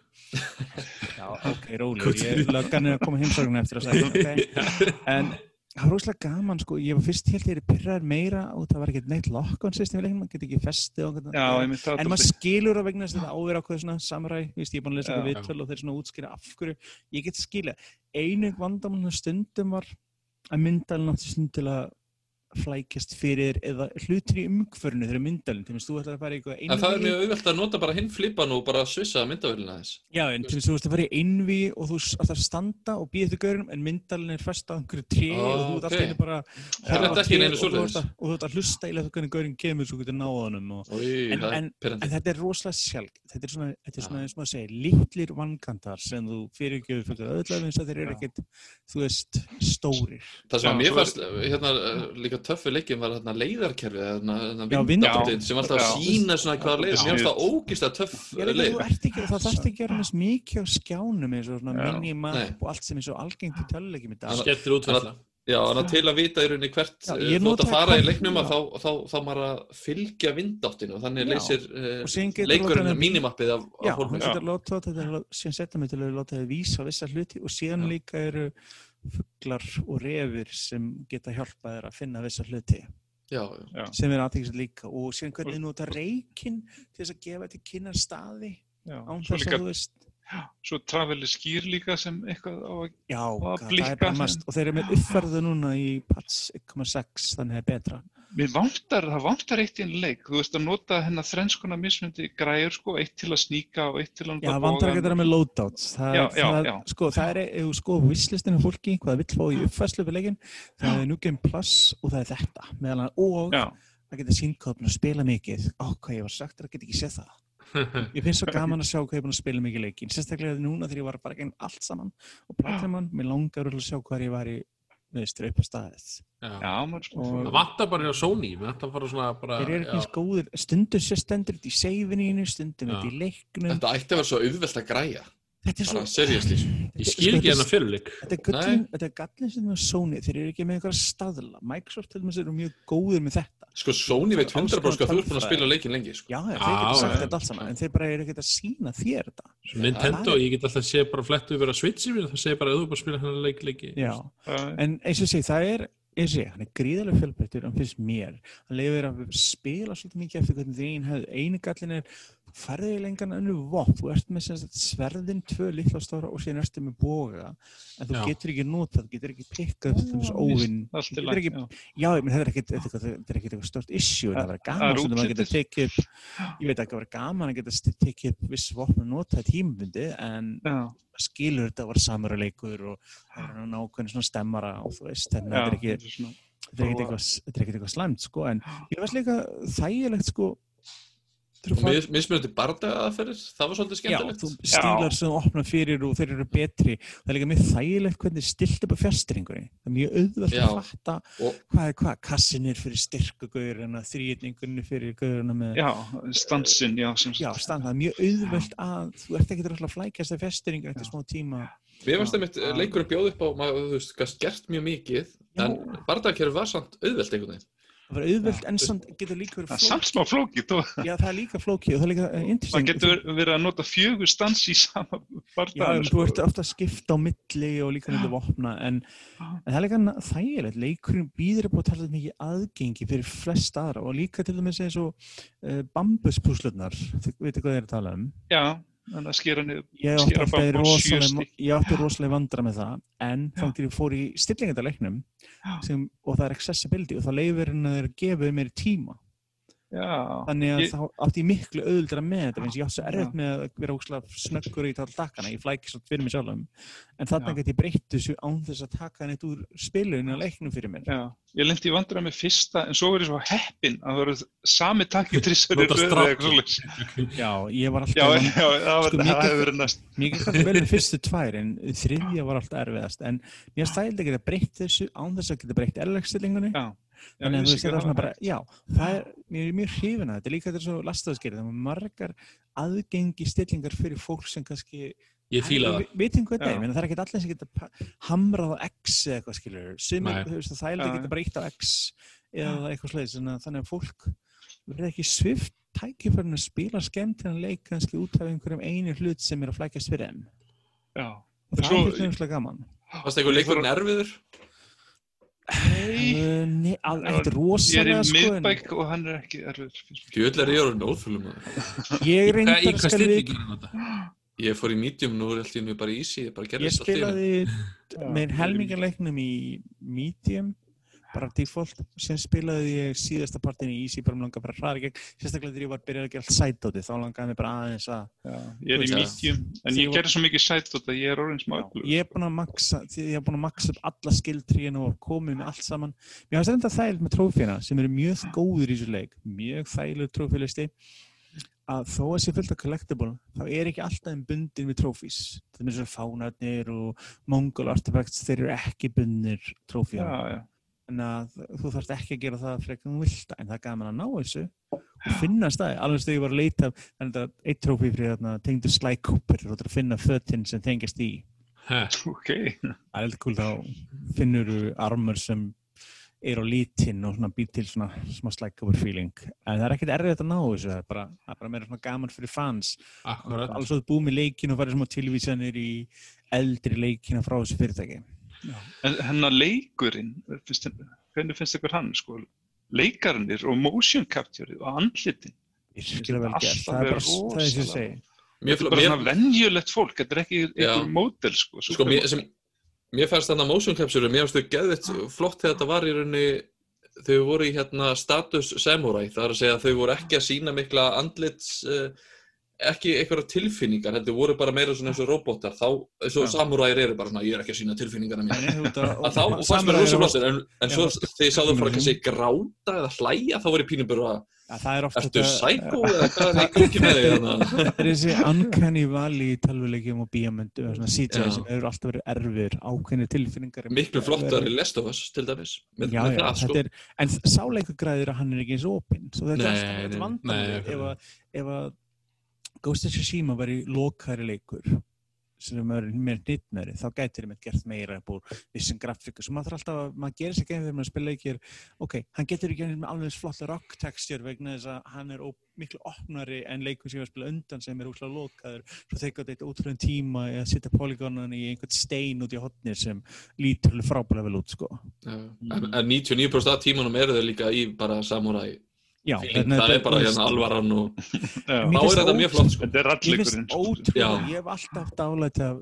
Já, ok, rólegur, ég löggan er að koma heimsöguna eftir að segja, ok. En það var rosalega gaman, sko, ég var fyrst helt ég er pyrraður meira og það var ekkert neitt lock-on system í leiknum, maður getur ekki festið og Já, ég það. En maður skilur að vegna þess að þetta áver ákveð svona samuræ, víst, ég er búin að lesa eitthvað viðtöl og þeir svona útskýra af hverju, ég get skilja. Einu vandamann að að flækjast fyrir eða hlutir í umhverfinu þegar myndalinn, til þess að þú ætlar að fara í eitthvað En það er mjög auðvelt að nota bara hinn flipan og bara svissa myndavélina þess. Já, en til þess að þú ætlar að fara í einví og þú ætlar að standa og býða eftir gaurinum en myndalinn er fest á einhverju tré Ó, og þú ert ok. alltaf bara og þú ert svoleiðis. að- og að hlusta í leið hvernig gaurin kemur svo getur náða honum og Í, En- er þetta er rosalega sjálf, þetta er svona, þetta Já. fyrir Já. Það Já, mér líka töffi leikin var hérna leiðarkerfið, hérna, hérna Já, vindáttin sem alltaf Já. sína svona hvaða leið. Já. Mér fannst það ógist að töff Ég veit að leið. þú ert ekki, það þarfst ekki að gera með mikið á skjánum eins og svona Já. minimap og allt sem er svo algengt í töluleikjum í dag. Þannig- skemmtir útfærsla. Já, þannig að til að vita í rauninni hvert Já, ég þú átt nota að fara í leiknum að já. þá, þá, þá, þá maður að fylgja vindáttinu og þannig Já. leysir uh, leikurinn mínimappið af, Já, getur láta þetta, til að- síðan setja mig til að láta það vísa á vissa hluti og síðan Já. líka eru fuglar og refir sem geta hjálpað þér að finna vissa hluti. Já, Já. sem er aðtækist líka og síðan hvernig þið nota reikinn til þess að gefa til kynna staði Já, án þess að þú veist svo Travel is skýr líka sem eitthvað á að, já, að það mest og þeir eru með uppferðu núna í Pats 1.6 þannig að það er betra Mér vantar, það vantar eitt í einn leik. Þú veist að nota hennar þrenskona mismundi græður sko, eitt til að sníka og eitt til að Já, það vantar ekki að vera með loadouts. Það, Já, já, það, já. Sko, það er, ef sko visslistinu fólki, hvað það vill fá í uppfæslu fyrir leikin, það er New Game Plus og það er þetta. Meðal annars, og það geta sínkopn að spila mikið. Hvað ég var sagt, það get ekki séð það. Ég finnst svo gaman að sjá hvað ég er búin að spila mikið leikin. Sérstaklega núna þegar ég var bara gegn allt saman og platimann, mér langar að sjá hvað ég var í, veist, upp á staðið. Sko. Það vantar bara hjá Sony, Þeir eru ekki góðir, stundum sér stendur þetta í seifininu, stundum þetta í leiknum. Þetta ætti að vera svo auðvelt að græja. Þetta er svo... Seriously. Ég skil ekki hennar fyrirleik. Þetta er gallin, er sem er Sony, þeir eru ekki með einhverja staðla. Microsoft til dæmis eru mjög góðir með þetta. Sko, Sony veit Alls 100% konar hvað þú ert búin að spila leikin lengi, sko. Já, þeir geta sagt þetta allt saman, en þeir bara eru ekki að sína þér þetta. Nintendo, ég get alltaf sé bara flett yfir að Switchi mér, það segir bara að þú bara spila hennar leik leiki. Já, en eins og sé, það er, eins og sé, hann er gríðarlega fjölbreyttur, hann finnst mér. Hann leifir að spila svolítið mikið eftir hvernig þín. Einu gallin er, þú færði í lengan önnu vopn, þú ert með sverðin tvö litla stóra og síðan ertu með boga, en þú Já. getur ekki notað, þú getur ekki pikkað upp þess óvinn. allt í Þú getur ekki já. Já, ég menn þetta er er er ekkit eitthvað stort issue, en það verður Það gaman sem maður getur tekið upp, ég veit ekki að verður gaman að geta tekið upp viss vopn og nota tímabundi, en Já, skilur þetta var samurleikur og það er ákveðin svona stemmara og þú veist, þannig að þetta er ekki, þetta er er er ekkit eitthvað slæmt, sko, en ég veist líka þægilegt, sko, fær- mis- mismunandi bardaga aðferðir, það var svolítið Já, skemmtilegt. þú stílar sem þú opnar fyrir og þeir eru betri. Það er líka mjög þægilegt hvernig stilt upp á fjastringunni. Það er mjög auðvelt Já. að fatta Og- hvað er hvað. Kassin er fyrir styrkugauðurina, þrýðningunni fyrir gauðurina með... Já, stansinn, já, sem Já, stand, það er mjög auðvelt að þú ert ekki að flækjast að fjastringun eftir smá tíma. Mér fannst Já. einmitt leikurinn bjóð upp á, maður, þú veist, gert mjög mikið, en Já. bardagakerfi var samt auðvelt einhvern veginn. Það var auðvelt en samt getur líka verið Það er samt flókið. smá flókið, Já, það er líka flókið og það er líka interesting. getur verið að nota fjögur stans í sama Já, bardaðan. en þú ert ofta að skipta á milli og líka myndi vopna en, en það er líka þægilegt, leikurinn býður upp á að tala mikið aðgengi fyrir flest aðra og líka til dæmis eins og uh, bambuspúslurnar, þið veitir hvað þið er að tala um? Já, þannig að skera niður. ég Skera rosalega, átti rosalega vandra með það en þá til ég fór í stillingadaleiknum sem, og það er accessibility og þá leifir henni að þeir gefa mér tíma Já, þannig að Ég- þá átti ég miklu auðvildra með þetta eins og ég átti svo erfitt með að vera óslega snöggur í tala dakkana, ég flæki svo fyrir mig sjálfum en Já. get ég breytt þessu án þess að taka neitt úr spilunni og leiknum fyrir mér já. Ég lendi í vandræða með fyrsta, en svo er ég svo heppinn að það voru sami takki trissur. Já, ég var alltaf já, það var- Sko, það mikið- hefur verið næst. Mér gekk alltaf vel með fyrstu tvær en þriðja var alltaf erfiðast en mér stæði að þess að Þannig að þú veist, ekki það er að svona það bara, já, það er, mér er mjög hrifin að þetta, líka þetta er svo lastaðskerið, það er margar aðgengi stillingar fyrir fólk sem kannski, Ég fíla það. er, það er ekkert allir sem geta hamrað á X eða eitthvað skilur, sem Nei. er, þú veist, það er ekki geta breytt á X eða eitthvað slegis, þannig að fólk verður ekki svift tækifærin að spila skemmtinan leik kannski út af einhverjum einu hlut sem er að flækjast fyrir þeim. Já. Og það er fyrir nefnilega gaman. Fannst eitthvað leikurinn erfiður? Nei, Uh, Nei, al- ekkert ég er í rosalega sko, miðbæk og hann er ekki erfið. Djöðl er ég orðin óþulum maður. ég Hvað- reyndar stillingi er þetta? Ég fór í medium, nú er allt í hennu bara easy, ég bara Ég gerðist allt í hennu. spilaði með ég helmingarleiknum í medium, bara default, sem spilaði ég síðasta partin í easy, bara langar bara að hraða í gegn, sérstaklega þegar ég var byrjað að gera allt sætóti, þá langaði mig bara aðeins að, Já, ég er í medium, en ég gerði svo mikið sætt og ég er orðin smá ég er búin að maksa, því ég er búin að maksa upp alla skilltríin og komið með allt saman. Mér finnst þetta þægileg með trófína sem eru mjög góður í þessu leik, mjög þægileg trófílisti, að þó að sé fullt af collectible, þá er ekki alltaf einn bundin við trófís. Það er eins og fánarnir og mongol artifacts, þeir eru ekki bundnir trófína. Já, já. Þannig að þú þarfst ekki að gera það frekar þú vilt en það er gaman að ná þessu og finna staði, alveg ég var að leita þannig að eitt trófi fyrir þarna tengdu Sly Cooper og það er að finna fötinn sem tengist í Ha, Ok. það er eitthvað kúl þá finnur þú armur sem er á lítinn og svona býr til svona smá Sly Cooper feeling. En það er ekkert erfitt að ná þessu það er bara, það er bara meira svona gaman fyrir fans. Alveg svo þú búið með leikin og farið smá tilvísanir í eldri leikina frá þessu fyrirtæki En hennar leikurinn, finnst, hvernig finnst ykkur hann, sko? Leikarnir og motion capture og andlitin. það er bara verið það sem ég rosalega. segi Mér, Þetta er bara mér, svona venjulegt fólk, þetta er ekki einhver mótel, sko. sko, mér, sem, mér fannst þarna motion capture, mér fannst þau geðvett flott þegar þetta var í rauninni, þau voru í hérna status samurai, það er að segja að þau voru ekki að sína mikla andlits uh, ekki einhverja tilfinningar heldur voru bara meira svona eins og robotar þá, eins og Já. samuræir eru bara svona ég er ekki að sína tilfinningarna mín að- að þá og fannst mér rosa flottir en, en svo þegar ég sá þau fara Mhm. kannski gráta eða hlæja þá var ég pínum bara það ofta ertu psycho eða hvað er leikur ekki með þig hérna? Það er þessi uncanny valley í tölvuleikjum og bíamöndum og svona CGI sem hefur alltaf verið erfir ákveðni tilfinningar miklu flottar í Last of Us til dæmis það sko. þetta en sáleikur græðir að hann er ekki eins opinn, svo þetta er alltaf Ghost of Tsushima var í lokæri leikur sem er mér nýttmeri, þá gætir ég með gert meira úr vissum grafíku, sem maður þarf alltaf að maður gerir sér geim þegar maður spila leikir. Ok, hann getur ekki með alveg eins flott rock texture vegna þess að hann er ó, miklu opnari en leikur sem ég var að spila undan sem er úrslega lokaður, svo þeir gæti eitt ótrúin tíma að setja polygonan í einhvern stein út í hotnir sem lítur alveg frábælega vel út sko. Já. en, en 99% af tímanum eru þau líka í bara samurai Já, að það er bara hérna alvaran og þá er þetta mjög flott sko Þetta er rallleikurinn. sko. ég hef alltaf dálæti af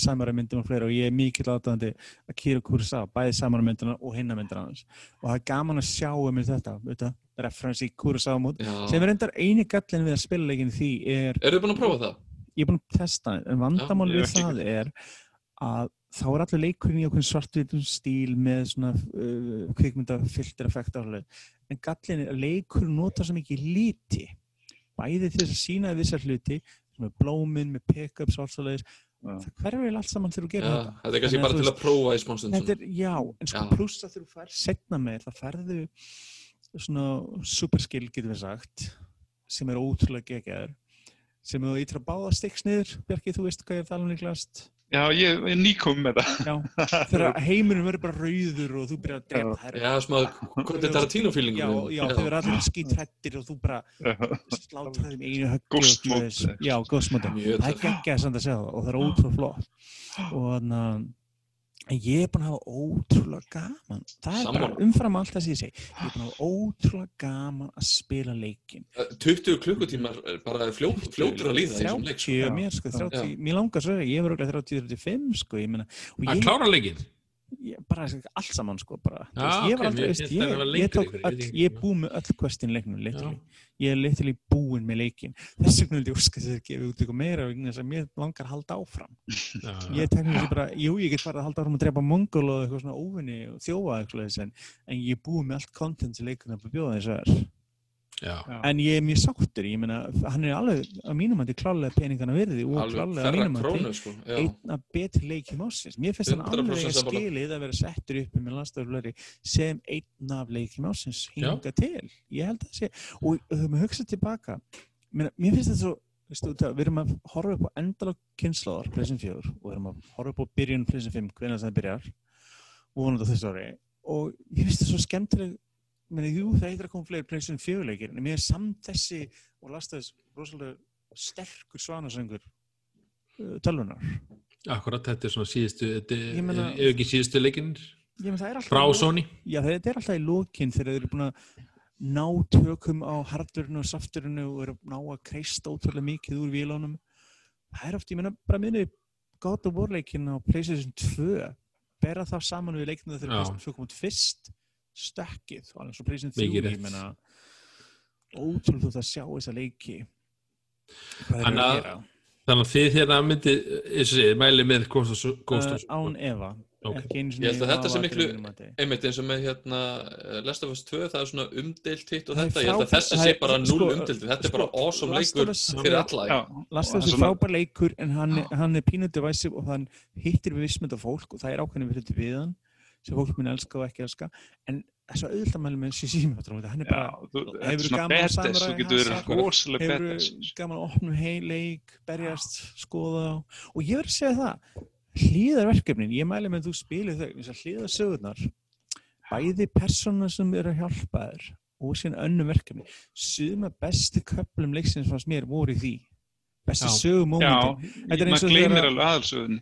samara myndum og fleira og ég er mikill aðdæðandi að Kira Kurosawa, bæði samara myndina og hinna myndina hans og það er gaman að sjá um þetta, þetta reference í Kurosawa mót Já. sem er endar eini gallin við að spila leikin því er, eru þið búin að prófa það? ég er búin að testa það, en vandamál við það er að þá er allir leikurinn í okkur svartvitum stíl með svona uh, kvikmyndafilter effekt á hlut en gallin er að leikurinn nota svo mikið líti bæði til þess að sína vissar hluti með blómin, með pick-ups og allt svo leiðis það hverfið allt saman þegar þú gerir þetta þetta er kannski bara til að prófa í smá stund er, já, en sko pluss að þú fær setna með það færðu svona superskill getur við sagt sem er ótrúlega geggjær sem þú ítra báða stiks niður Bjarki, þú veist hvað ég er að tala um líklast Já, ég er nýkom með það. já, þegar heimurinn verður bara rauður og þú byrjar að drepa Já. þær Já, smá, hvað er Tarantino feelingur já, já, þau verður allir skítrættir og þú bara slátraði þeim einu höggi svoleiðis. já, Mjög það er geggjað samt að segja það og það er ótrúlega flott. Og þannig að en ég er búin að hafa ótrúlega gaman það er bara Sammála. umfram allt það sem ég segi ég er búin að hafa ótrúlega gaman að spila leikin 20 klukkutímar er bara fljót, fljótur að líða í þessum leik sko. 30 Já. mér sko, 30, Já. mér langar svo ég verður örugglega 30-35 sko Að klára leikinn? Ég, bara allt saman sko bara, Já, veist, ég var aldrei, að ég, ég lengur tók ég öll, ég er búið með öll questin leiknum ég er literally búin með leikin þess vegna vildi ég óska þess að gefa út eitthvað meira vegna þess að mér langar að halda áfram. Ég tekni þessi bara, jú ég get farið að halda áfram að drepa mongol og eitthvað svona óvinni og þjófa eitthvað svoleiðis, en, en ég er búið með allt content leikurinn er að bjóða þess að já. en ég er mjög sáttur, ég meina hann er alveg að mínum að klálega peningana virði og klálega ferra mínum krónu sko. já. einn af betri leikjum ásins mér finnst hann 100% alveg að skilið að vera settur upp með landstaflöri sem einn af leikjum ásins hinga til ég held að það sé og höfum við hugsað tilbaka mér, mér finnst þetta svo veistu, það, við erum að horfa upp á endalok kynnslóðar pleysin 4 og við erum að horfa upp á byrjun pleysin 5 hvernig það byrjar og vonandi á þessu ári og ég finnst þetta svo skemmtileg meni, jú, það heitir að koma fleiri pleysin 4 leikir en mér er samt þessi og lasta þess rosalega sterkur svanasöngur uh, tölvunar Akkurat, þetta er svona síðustu, er ef ekki síðustu leikinn það er frá Sony. Já, þetta er alltaf í lókin þegar þeir eru búin að ná tökum á hardurinu og safturinu og eru ná að kreista ótrúlega mikið úrvílunum. Það er oft, ég menna, bara minni God of War leikin á PlayStation 2 bera það saman við leikinu þegar 2 komið fyrst stökkið og alveg svo PlayStation 3 Mikið ég rétt. menna ótrúlega þú að sjá þessa leiki. Þannig að að- gera? Þannig að þið hérna myndi, eins og segið, mæli með Ghost uh, án Eva Ok. ekki einu Ég held að þetta vafa miklu- einmitt eins og með hérna eh, Last of Us 2 það er svona umdeilt hitt og Það þetta. Ég held að þessi það sé bara sko, null umdeilt þetta er bara sko, awesome Last of leikur fyrir alla Last of Us er frábær leikur en hann, hann er pínu divisive og hann hittir við vissmynda fólk og það er ákveðin við hluti við hann sem fólk mun elska og ekki elska. En þess að auðvitað mæli með Shishima hann er Já, bara, þú, gaman samurai þú getur verið hasar? rosalega hefur badass. gaman að opna heil leik berjast, skoða og ég verð að segja það hlýðarverkefnin, ég mæli með að þú spilir þau hlýðarsögurnar bæði persóna sem eru að hjálpa þér og síðan önnu verkefni. Suma bestu köplum leiksins fannst mér voru í því bestu Já. sögumómentin Já, Þetta er eins maður og gleymir þegar- alveg aðalsöðun.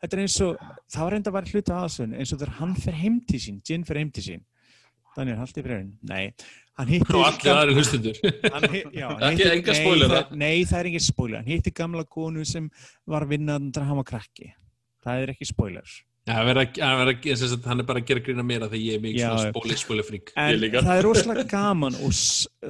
þetta er eins og, það var reynda að vera hluti aðsögn eins og þegar hann fer heim til sín Jin fer heim til sín Daniel, haldi fyrir henn, nei hann hittir nei, spoilera. það- Nei, það er engin spoiler. Hann hittir gamla konu sem var vinnandra hann var krakki. Það er ekki spoiler. Já, hann, vera, hann, vera, sem sagt, hann er bara að gera grína meira þegar ég er mikið spóli, spóli frík En það er rosalega gaman og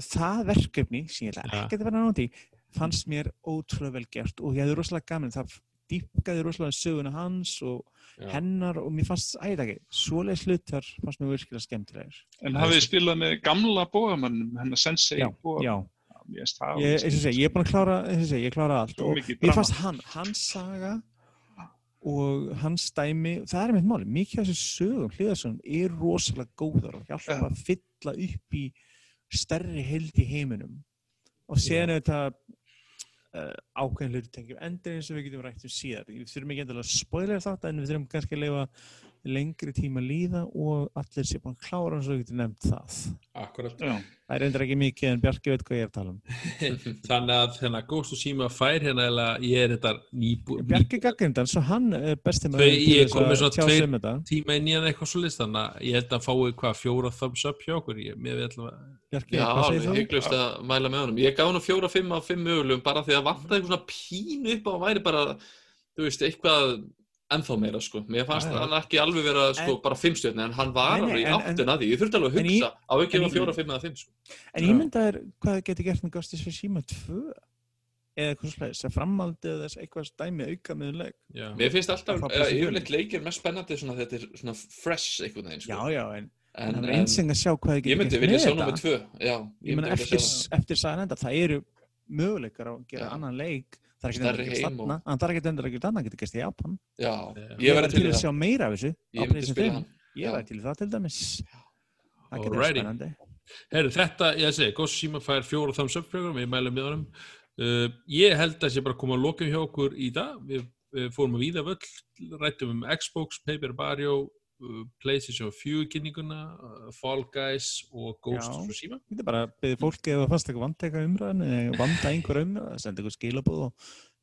það verkefni sem ég ætla ekki að vera nátt í fannst mér ótrúlega vel gert og ég hefði rosalega gaman það dýpkaði rosalega söguna hans og Já. hennar og mér fannst, æði ekki, svoleiðis hlutar fannst mér virkilega skemmtilegir. En hafið þið spilað með gamla bógamannum, hennar Sensei Já, bógamann? já, það ég, og segja, ég er búin að klára, ég klára allt og mér fannst hann, hans saga og hans dæmi, það er mitt máli, mikið af þessu sögum hlýðarsson er rosalega góðar og hjálpa Já. að fylla upp í stærri held í heiminum og séðan er þetta uh, ákveðin hluti tengjum endur eins og við getum rætt um síðar. Við þurfum ekki endilega að spoiler þetta en við þurfum kannski að leifa lengri tíma líða og allir sé búin að klára eins og við getum nefnt það. Akkurat. Já, það er endur ekki mikið en Bjarki veit hvað ég er að tala um. Þannig að hérna Ghost of Tsushima fær hérna eða ég er þetta nýbú Bjarki gaggrindan, svo hann er besti Þau- maður ég kom með svona tveir- um tíma inn í hann eitthvað svo list þannig að ég held að fái hvað fjóra thumbs up hjá okkur? Ég, að Bjarki, Já, hvað segir alveg þú? hygglust að mæla með honum. Ég gaf hann fjóra, fimm af fimm mögulegum bara því að vantaði eitthvað að eitthvað ennþá meira, sko. Mér fannst Já, já. hann ekki alveg vera, sko, En- bara fimm stjórni, en hann var alveg í áttin að því. Ég þurfti alveg að hugsa á ekki að fjóra, fimm eða fimm, sko. En ég mynda er hvað það geti gert með Ghost of Tsushima 2 eða eitthvað slæðis, að framaldið þess eitthvað dæmi auka með leik já. Mér finnst alltaf, Það yfirleitt leikir mest spennandi svona þetta er svona fresh veginn, Já, sko. já, en, en En, það er en einseng að sjá hvað það myndi gert með þetta já. Ég myndi vilja sjá það. það það er ekki Stærri endur og- stanna hann þarf ekki endur að gera annað, getur gert í Japan Já, ég verði til í að það. sjá meira af þessu Ég myndi PlayStation spila 5. hann. Ég Já. væri til það til dæmis það getur spennandi Herru, þetta, ég segi, Tsushima fær fjóra thumbs up frökkur, við mælum með honum uh, ég held að sé bara koma að loka hjá okkur í dag, við, við fórum að víða völl, rættum um Xbox, Paper Mario uh, PlayStation 4 kynninguna uh, Fall Guys og Ghost of Tsushima. Þetta er bara að byrja fólki ef það fannst eitthvað vanteka umræðan eða vanda einhver umræðan, senda eitthvað skilabóð á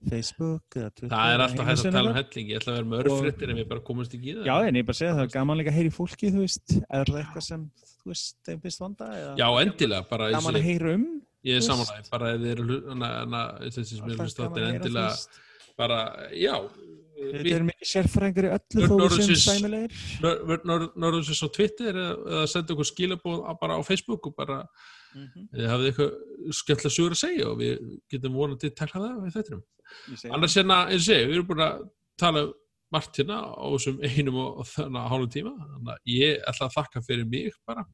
Facebook Twitter það er alltaf hægt að tala um helling. Ég ætla að vera með örfrittir en við bara komumst ekki í það. Já, en ég bara segja það er gaman líka að heyra í fólki, þú veist, er það eitthvað sem, þú veist, þeim finnst vanda eða Já, endilega, bara gaman að ég, heyra um ég er veist. bara ef þið eru þessi sem er að ekki sérfræðingur í öllu þó við sem sæmilegir. norður sér á Twitter eða, eða senda okkur skilabóð bara á Facebook og bara þið hafið eitthvað skemmtilega sögur að segja og við getum vonandi takla það við. Ég segi Annars hérna, eins og segja, við erum búin að tala um margt hérna á þessum einum og, þannig að hálfum tíma þannig að ég ætla að þakka fyrir mig bara.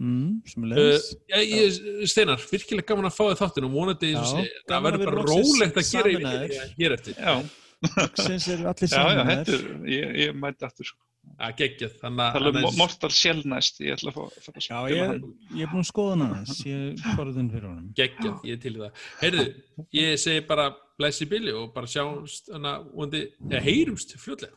Mm, Uh, já, ég, Steinar, virkilega gaman að fá þið þáttinn og vonandi það að verður bara rólegt að gera hér eftir. já, Loksins eru allir já, já, saman þetta er, ég, ég mæti aftur sko. að gegja þannig að- Tala um þannig að- Mortal Shell næst, ég ætla að fá fá að Já, ég, ég er búin að skoða hana aðeins, ég er forðun fyrir honum. geggjað, ég er til það. Heyrðu, ég segi bara blessi billi og bara sjáumst, þannig að, vonandi, eða heyrumst fljótlega